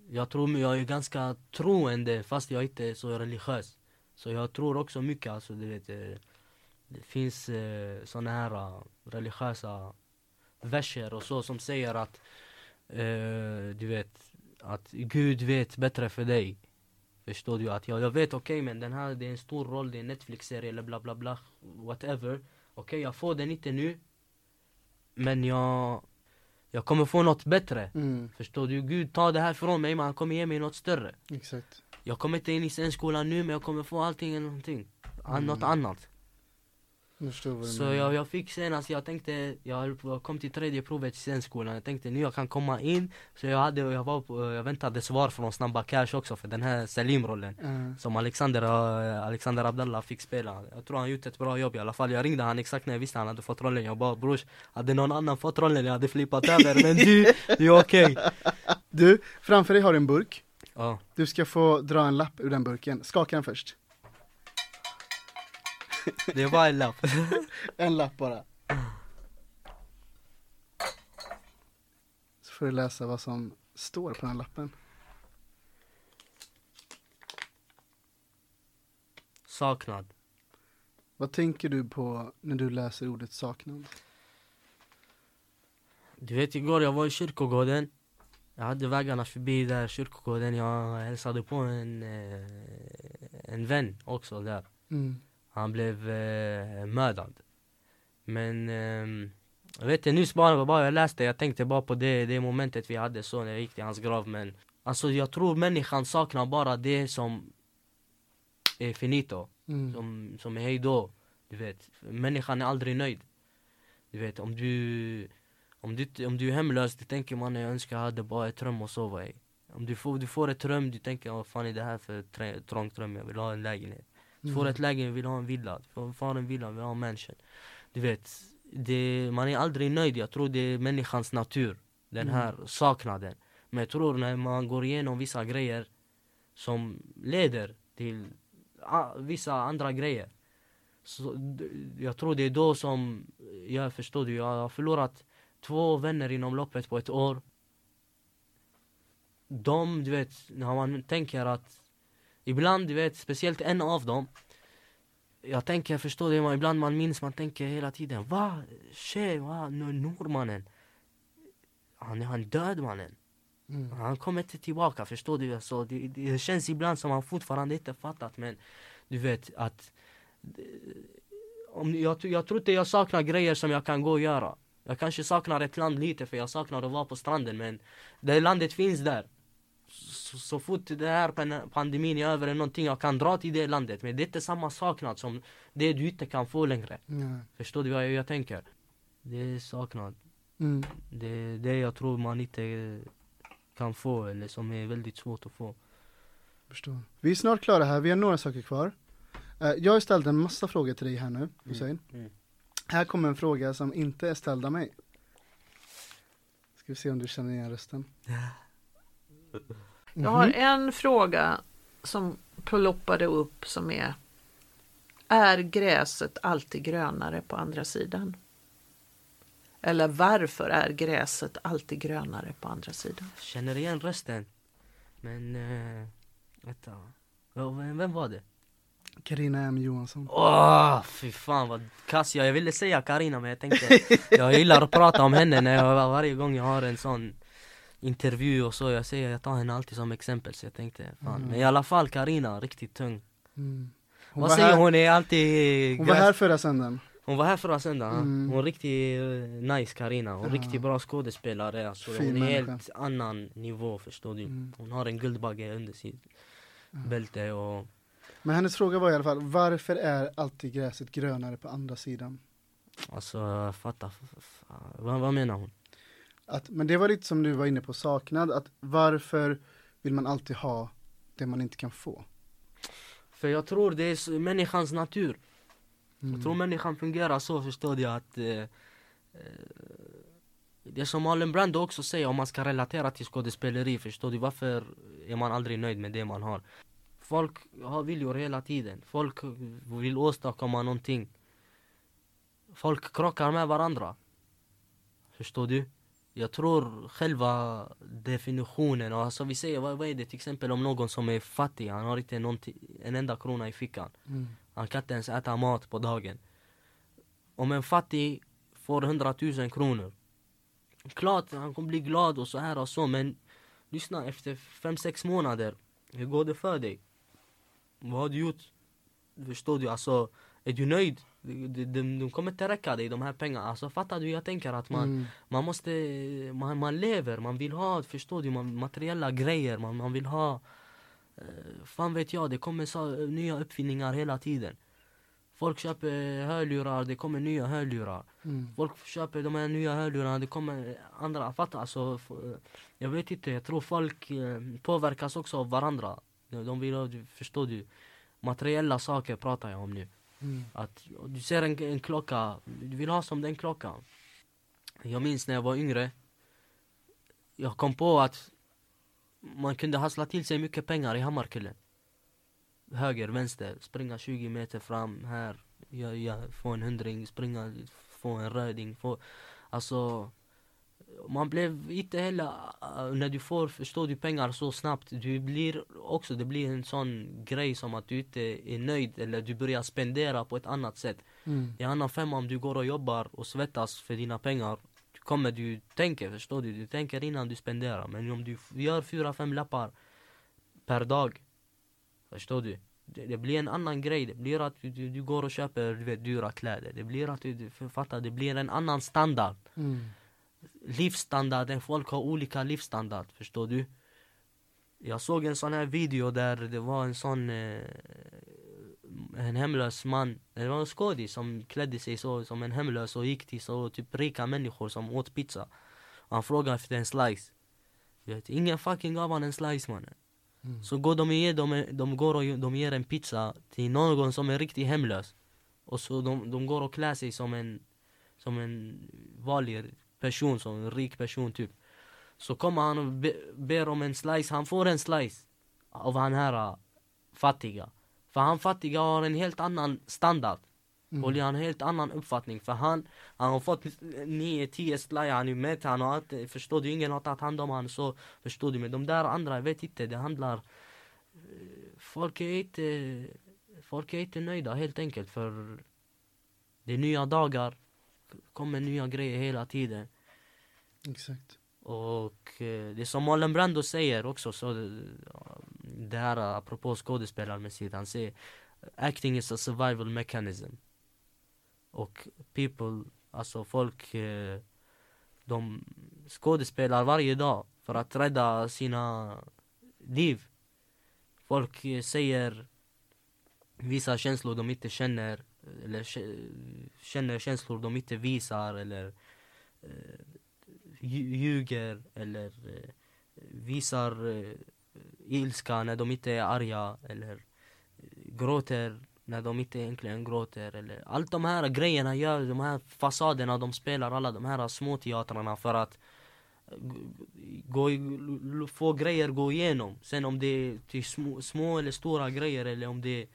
S2: Jag tror, jag är ganska troende fast jag inte är så religiös. Så jag tror också mycket, alltså du vet, eh, det finns eh, såna här religiösa verser och så som säger att, eh, du vet, att Gud vet bättre för dig. Förstår du? Att jag, jag vet okej men den här det är en stor roll, det är en Netflix-serie eller bla bla bla, whatever. Okej jag får den inte nu. Men jag, jag kommer få något bättre.
S3: Mm.
S2: Förstår du? Gud tar det här från mig men han kommer ge mig något större.
S3: Exakt.
S2: Jag kommer inte in i scenskolan nu men jag kommer få allting eller någonting. An- Något annat.
S3: Jag
S2: Så jag, jag fick senast, jag tänkte, jag kom till tredje provet i scenskolan, jag tänkte nu jag kan komma in. Så jag hade, jag var på, jag väntade svar från Snabba Cash också för den här Salim-rollen
S3: Ja.
S2: Som Alexander, eh, Alexander Abdallah fick spela. Jag tror han gjort ett bra jobb i alla fall, jag ringde han exakt när jag visste han hade fått rollen. Jag bara brors, hade någon annan fått rollen? Jag hade flippat över men du, du är okej.
S3: Du, framför dig har du en burk.
S2: Ja,
S3: Du ska få dra en lapp ur den burken. Skaka den först.
S2: Det var en lapp
S3: En lapp bara. Så får du läsa vad som står på den lappen.
S2: Saknad
S3: Vad tänker du på när du läser ordet saknad?
S2: Du vet igår jag var i kyrkogården Jag hade vägarna förbi där kyrkogården Jag hälsade på en, eh, en vän också där
S3: Mm.
S2: Han blev eh, mördad. Men ehm, Jag vet inte, nyss bara, bara jag läste Jag tänkte bara på det, det momentet vi hade så när jag gick till hans grav men Alltså jag tror människan saknar bara det som är finito
S3: Mm.
S2: som, som är hejdå Du vet, människan är aldrig nöjd. Du vet, om du Om du, om du är hemlös, du tänker man jag önskar jag hade bara ett rum att sova i. Om du får, du får ett rum, du tänker vad fan är det här för trångt rum, jag vill ha en lägenhet Du får ett lägenhet, vill ha en villa, du får, en villa, vill ha en mansion. Du vet, det, man är aldrig nöjd, jag tror det är människans natur. Den här saknaden. Men jag tror när man går igenom vissa grejer Som leder till a, vissa andra grejer så, Jag tror det är då som, jag förstår du, jag har förlorat två vänner inom loppet på ett år. De, du vet, när man tänker att Ibland, du vet, speciellt en av dem Jag tänker, förstår du, man, ibland man minns, man tänker hela tiden Va? Tjej, va? Normannen Han han död mannen
S3: Mm.
S2: han kommer inte tillbaka, förstår du? Alltså, det, det känns ibland som han fortfarande inte fattat men Du vet att eh, om, jag, jag tror inte jag saknar grejer som jag kan gå och göra. Jag kanske saknar ett land lite för jag saknar att vara på stranden men det landet finns där. Så, så fort det här pan- pandemin är över eller någonting, jag kan dra till det landet. Men det är inte samma saknad som det du inte kan få längre.
S3: Nej.
S2: Förstår du vad jag, jag tänker? Det är saknad.
S3: Mm.
S2: Det är det jag tror man inte kan få eller som är väldigt svårt att få.
S3: Förstår. Vi är snart klara här, vi har några saker kvar. Eh, Jag har ställt en massa frågor till dig här nu, Hussein.
S2: mm.
S3: Här kommer en fråga som inte är ställd av mig. Ska vi se om du känner igen rösten.
S9: Jag har
S3: Mhm.
S9: en fråga som ploppade upp som är Är gräset alltid grönare på andra sidan? Eller varför är gräset alltid grönare på andra sidan?
S2: Känner igen rösten. Men, uh, vänta. Vem, vem var det?
S3: Carina M Johansson.
S2: Åh, fy fan vad kass jag Jag ville säga Karina men jag tänkte Jag gillar att prata om henne när jag, varje gång jag har en sån intervju och så Jag säger jag tar henne alltid som exempel så jag tänkte fan
S3: Mm.
S2: Men i alla fall Karina, riktigt tung
S3: Mm. Hon,
S2: Vad säger
S3: här,
S2: hon? är alltid
S3: hon var här förra söndagen.
S2: Hon var här förra söndagen,
S3: Mm.
S2: hon är riktigt eh, nice Karina, hon är
S3: Ja.
S2: riktigt bra skådespelare alltså.
S3: Fin
S2: Hon är
S3: människa.
S2: helt annan nivå förstår du
S3: Mm.
S2: Hon har en guldbagge under sitt bälte och
S3: Men hennes fråga var i alla fall, varför är alltid gräset grönare på andra sidan?
S2: alltså fatta, vad, vad menar hon?
S3: Att, men det var lite som du var inne på, saknad, att varför vill man alltid ha det man inte kan få?
S2: För jag tror det är människans natur.
S3: Mm.
S2: Jag tror människan fungerar så förstår du att eh, eh, Det som Marlon Brando också säger om man ska relatera till skådespeleri förstår du? Varför är man aldrig nöjd med det man har? Folk har viljor hela tiden, folk vill åstadkomma någonting. Folk krockar med varandra. Förstår du? Jag tror själva definitionen, alltså vi säger vad, vad är det till exempel om någon som är fattig, han har inte en enda krona i fickan
S3: Mm.
S2: han kan inte ens äta mat på dagen. Om en fattig får 100 000 kronor. Klart han kommer bli glad och så här och så men lyssna efter 5-6 månader. Hur går det för dig? Vad har du gjort? Förstår du? Alltså är du nöjd? De, de, de, kommer inte räcka dig de här pengarna. Alltså fattar du? Jag tänker att man,
S3: Mm.
S2: man måste, man, man lever, man vill ha, förstår du, man, materiella grejer, man, man vill ha eh, Fan vet jag, det kommer så, nya uppfinningar hela tiden Folk köper hörlurar, det kommer nya hörlurar
S3: Mm.
S2: Folk köper de här nya hörlurarna, det kommer andra, fattar alltså Jag vet inte, jag tror folk eh, påverkas också av varandra De vill förstår du Materiella saker pratar jag om nu
S3: Mm.
S2: att du ser en, en klocka, du vill ha som den klockan. Jag minns när jag var yngre. Jag kom på att man kunde hassla till sig mycket pengar i Hammarkullen. Höger, vänster, springa 20 meter fram här, jag, jag, få en hundring, springa, få en röding, få, alltså man blev inte heller, äh, när du får, förstår du, pengar så snabbt, du blir också, det blir en sån grej som att du inte är nöjd eller du börjar spendera på ett annat sätt.
S3: Mm.
S2: I annan femma om du går och jobbar och svettas för dina pengar kommer du tänka, förstår du? Du tänker innan du spenderar. Men om du gör fyra, fem lappar per dag, förstår du? Det, det blir en annan grej, det blir att du, du, du går och köper du vet, dyra kläder. Det blir att du, du fattar, det blir en annan standard.
S3: Mm.
S2: Livsstandarden, folk har olika livsstandard, förstår du? Jag såg en sån här video där det var en sån eh, En hemlös man, det var en skådis som klädde sig så som en hemlös och gick till så typ rika människor som åt pizza. Han frågade efter en slice. Vet, Ingen fucking gav han en slice mannen.
S3: Mm.
S2: Så går de, och ger, de, de går och de ger en pizza till någon som är riktigt hemlös. Och så de, de går och klär sig som en Som en vanlig person, som en rik person typ. Så kommer han och be, ber om en slice, han får en slice Av han här uh, fattiga. För han fattiga har en helt annan standard.
S3: Mm.
S2: och har en helt annan uppfattning. För han, han har fått 9-10 slaj, han är med, han har inte, förstår du, ingen har tagit hand om han. Så Förstår du, men de där andra, jag vet inte, det handlar eh, Folk är inte, folk är inte nöjda helt enkelt. För Det är nya dagar, kommer nya grejer hela tiden
S3: Exakt.
S2: och eh, det som Marlon Brando säger också, så eh, det här eh, apropå skådespelarmässigt, han säger Acting is a survival mechanism Och people, alltså folk, eh, de skådespelar varje dag för att rädda sina liv. Folk eh, säger vissa känslor de inte känner, eller känner känslor de inte visar eller eh, ljuger eller eh, visar eh, ilska när de inte är arga eller eh, gråter när de inte egentligen gråter eller allt de här grejerna gör, de här fasaderna de spelar, alla de här små teatrarna för att gå, få grejer gå igenom. Sen om det är till små, små eller stora grejer eller om det är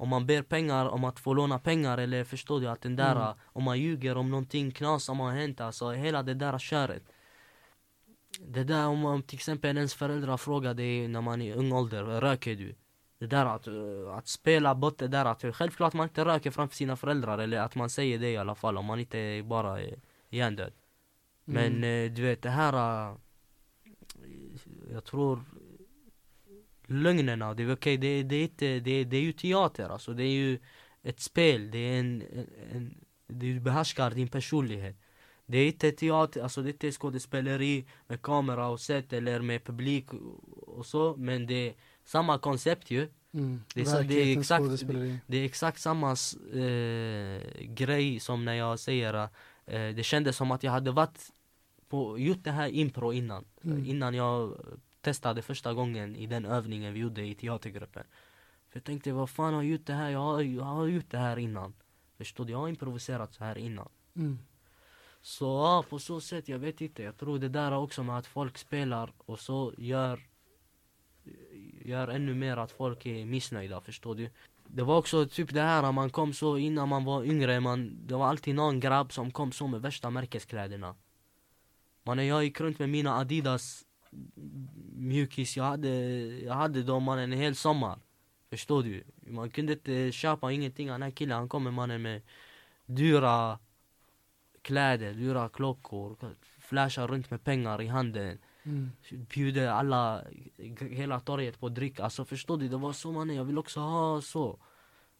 S2: om man ber pengar om att få låna pengar eller förstår du att den där,
S3: Mm.
S2: om man ljuger om någonting knas som har hänt, alltså hela det där köret. Det där om man till exempel ens föräldrar frågar dig när man är i ung ålder, röker du? Det där att, eh, att spela bort det där att självklart man inte röker framför sina föräldrar eller att man säger det i alla fall om man inte är bara är hjärndöd. Men
S3: Mm.
S2: eh, du vet det här, eh, jag tror lögnerna, det är okej, det, det, är inte, det, det är ju teater alltså, det är ju ett spel, det är en, en, du behärskar din personlighet. Det är inte teater, alltså det är inte skådespeleri med kamera och set eller med publik och, så, men det är samma koncept ju.
S3: Mm.
S2: Det är det är exakt-. Det är exakt samma eh, grej som när jag säger eh, det kändes som att jag hade varit på, gjort det här impro innan.
S3: Mm.
S2: Innan jag testade första gången i den övningen vi gjorde i teatergruppen. För jag tänkte, vad fan har jag gjort det här? Jag har, jag har gjort det här innan. Förstår du? Jag har improviserat så här innan.
S3: Mm.
S2: Så ja, på så sätt, jag vet inte. Jag tror det där också med att folk spelar och så gör Gör ännu mer att folk är missnöjda, förstår du? Det var också typ det här, man kom så innan man var yngre, man, det var alltid någon grabb som kom så med värsta märkeskläderna. Mannen jag gick runt med mina Adidas mjukis, jag hade, jag hade dem mannen en hel sommar. Förstår du? Man kunde inte köpa ingenting, den här killen han kommer mannen med dyra kläder, dyra klockor, flashar runt med pengar i handen
S3: Mm.
S2: bjuder alla, hela torget på dryck. Alltså förstår du, det var så mannen, jag vill också ha så.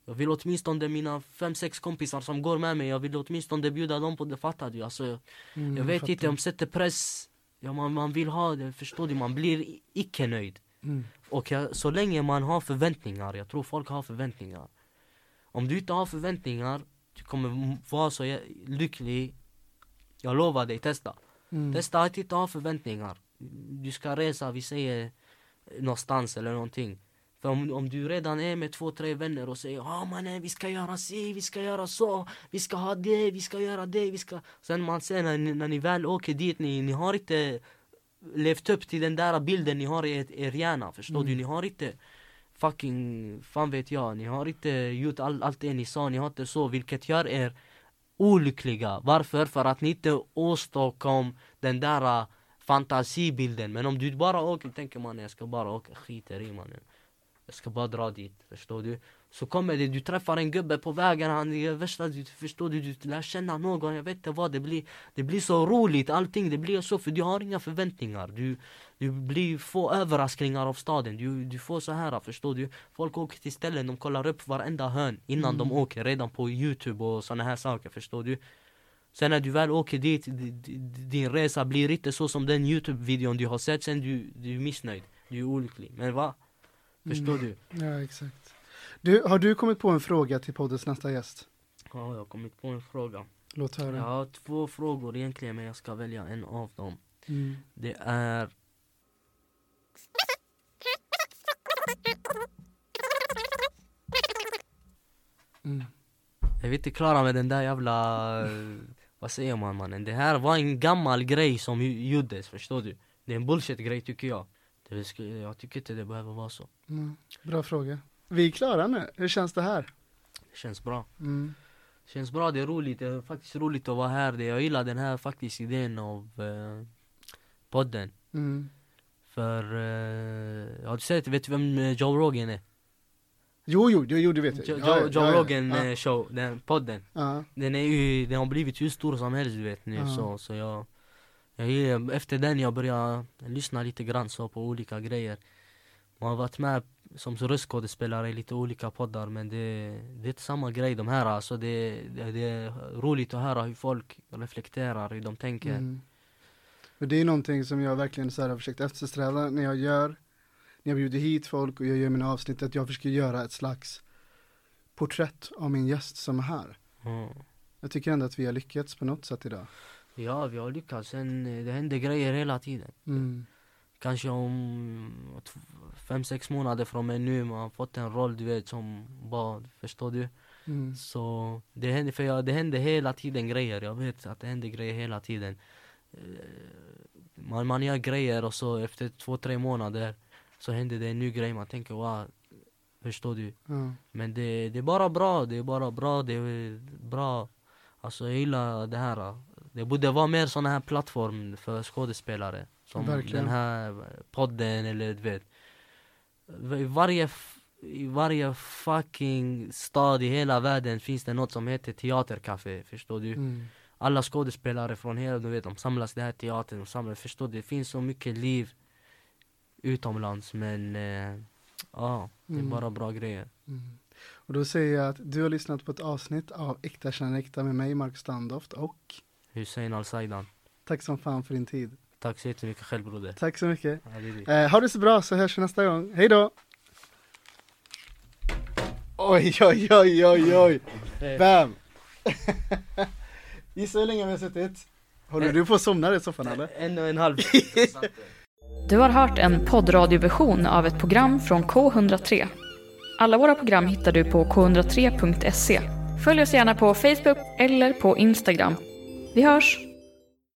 S2: Jag vill åtminstone mina fem, sex kompisar som går med mig, jag vill åtminstone bjuda dem på det, fattar du? Alltså,
S3: Mm,
S2: jag vet
S3: fattar.
S2: inte, de sätter press, ja, man, man vill ha det, förstår du? Man blir icke nöjd.
S3: Mm.
S2: Och jag, så länge man har förväntningar, jag tror folk har förväntningar. Om du inte har förväntningar, du kommer vara så lycklig. Jag lovar dig, testa.
S3: Mm.
S2: Testa att inte ha förväntningar. Du ska resa, vi säger någonstans eller någonting. För om, om du redan är med två, tre vänner och säger ja ah, mannen vi ska göra si, vi ska göra så, vi ska ha det, vi ska göra det, vi ska... Sen man ser när när ni väl åker dit, ni, ni har inte levt upp till den där bilden ni har i er, hjärna, förstår
S3: Mm.
S2: du? Ni har inte fucking, fan vet jag, ni har inte gjort all, allt det ni sa, ni har inte så, vilket gör er olyckliga. Varför? För att ni inte åstadkom den där fantasibilden. Men om du bara åker, tänker man jag ska bara åka, skiter i mannen. Jag ska bara dra dit, förstår du? Så kommer det, du träffar en gubbe på vägen, han är värsta, du, förstår du, du lär känna någon, jag vet inte vad, det blir, det blir så roligt allting, det blir så, för du har inga förväntningar. Du, du blir, får överraskningar av staden, du, du får så här, förstår du? Folk åker till ställen, de kollar upp varenda hörn innan de
S3: Mm.
S2: åker, redan på youtube och såna här saker, förstår du? Sen när du väl åker dit, di- di- din resa blir inte så som den youtube-videon du har sett, sen du, du är missnöjd, du är olycklig. Men va? Förstår
S3: Mm.
S2: du?
S3: Ja, exakt. Du, har du kommit på en fråga till poddens nästa gäst?
S2: Ja, jag har kommit på en fråga.
S3: Låt höra.
S2: Jag har två frågor egentligen, men jag ska välja en av dem.
S3: Mm.
S2: Det är...
S3: Mm.
S2: Jag är inte klara med den där jävla... Vad säger man mannen? Det här var en gammal grej som gjordes, förstår du? Det är en bullshit-grej tycker jag. Det skulle, jag tycker inte det behöver vara så.
S3: Mm. Bra fråga. Vi är klara nu. Hur känns det här?
S2: Det känns bra.
S3: Mm.
S2: Det känns bra, det är roligt. Det är faktiskt roligt att vara här. Jag gillar den här faktiskt idén av eh, podden.
S3: Mm.
S2: För, eh, har du sett, vet du vem eh, Joe Rogan är?
S3: Jo, jo, jo, jo, det vet jag.
S2: Joe,
S3: Ja, ja, ja.
S2: Rogan eh, show, den podden. Den är ju, den har blivit hur stor som helst du vet nu så, så jag, jag Efter den jag började lyssna lite grann så på olika grejer Man har varit med som röstskådespelare i lite olika poddar men det, det är inte samma grej de här alltså det, det, det är roligt att höra hur folk reflekterar, hur de tänker.
S3: Mm. Och det är någonting som jag verkligen så här har försökt eftersträva när jag gör, när jag bjuder hit folk och jag gör mina avsnitt, att jag försöker göra ett slags porträtt av min gäst som är här.
S2: Mm.
S3: Jag tycker ändå att vi har lyckats på något sätt idag.
S2: Ja, vi har lyckats. Sen, eh, det händer grejer hela tiden.
S3: Mm.
S2: Kanske om fem, sex månader från mig nu, man har fått en roll du vet som bara, förstår du?
S3: Mm.
S2: Så det händer, för jag, det händer hela tiden grejer, jag vet att det händer grejer hela tiden. Eh, Man, man gör grejer och så efter två, tre månader så händer det en ny grej, man tänker wow, förstår du?
S3: Ja.
S2: Men det, det är bara bra, det är bara bra, det är bra. Alltså jag gillar det här. Det borde vara mer såna här plattform för skådespelare. Som
S3: Verkligen.
S2: den här podden eller du vet. I varje, I varje fucking stad i hela världen finns det något som heter teatercafé, förstår du?
S3: Mm.
S2: Alla skådespelare från hela, du vet, de samlas i den här teatern och samlas, förstår du? Det finns så mycket liv utomlands men eh, ja, det är
S3: Mm.
S2: bara bra grejer.
S3: Mm. Och då säger jag att du har lyssnat på ett avsnitt av Äkta känner äkta med mig, Mark Standoft och
S2: Hussein Al-Saidan.
S3: tack som fan för din tid.
S2: Tack så jättemycket själv broder.
S3: Tack så mycket.
S2: Ja, det är det.
S3: Eh, ha det så bra så hörs vi nästa gång. Hej då! Oj, oj, oj, oj, oj. Bam! Gissa hur länge vi har suttit? Håller du på att somna i soffan eller?
S2: En och en halv.
S1: Du har hört en poddradioversion av ett program från K103. Alla våra program hittar du på k103.se. Följ oss gärna på Facebook eller på Instagram. Vi hörs!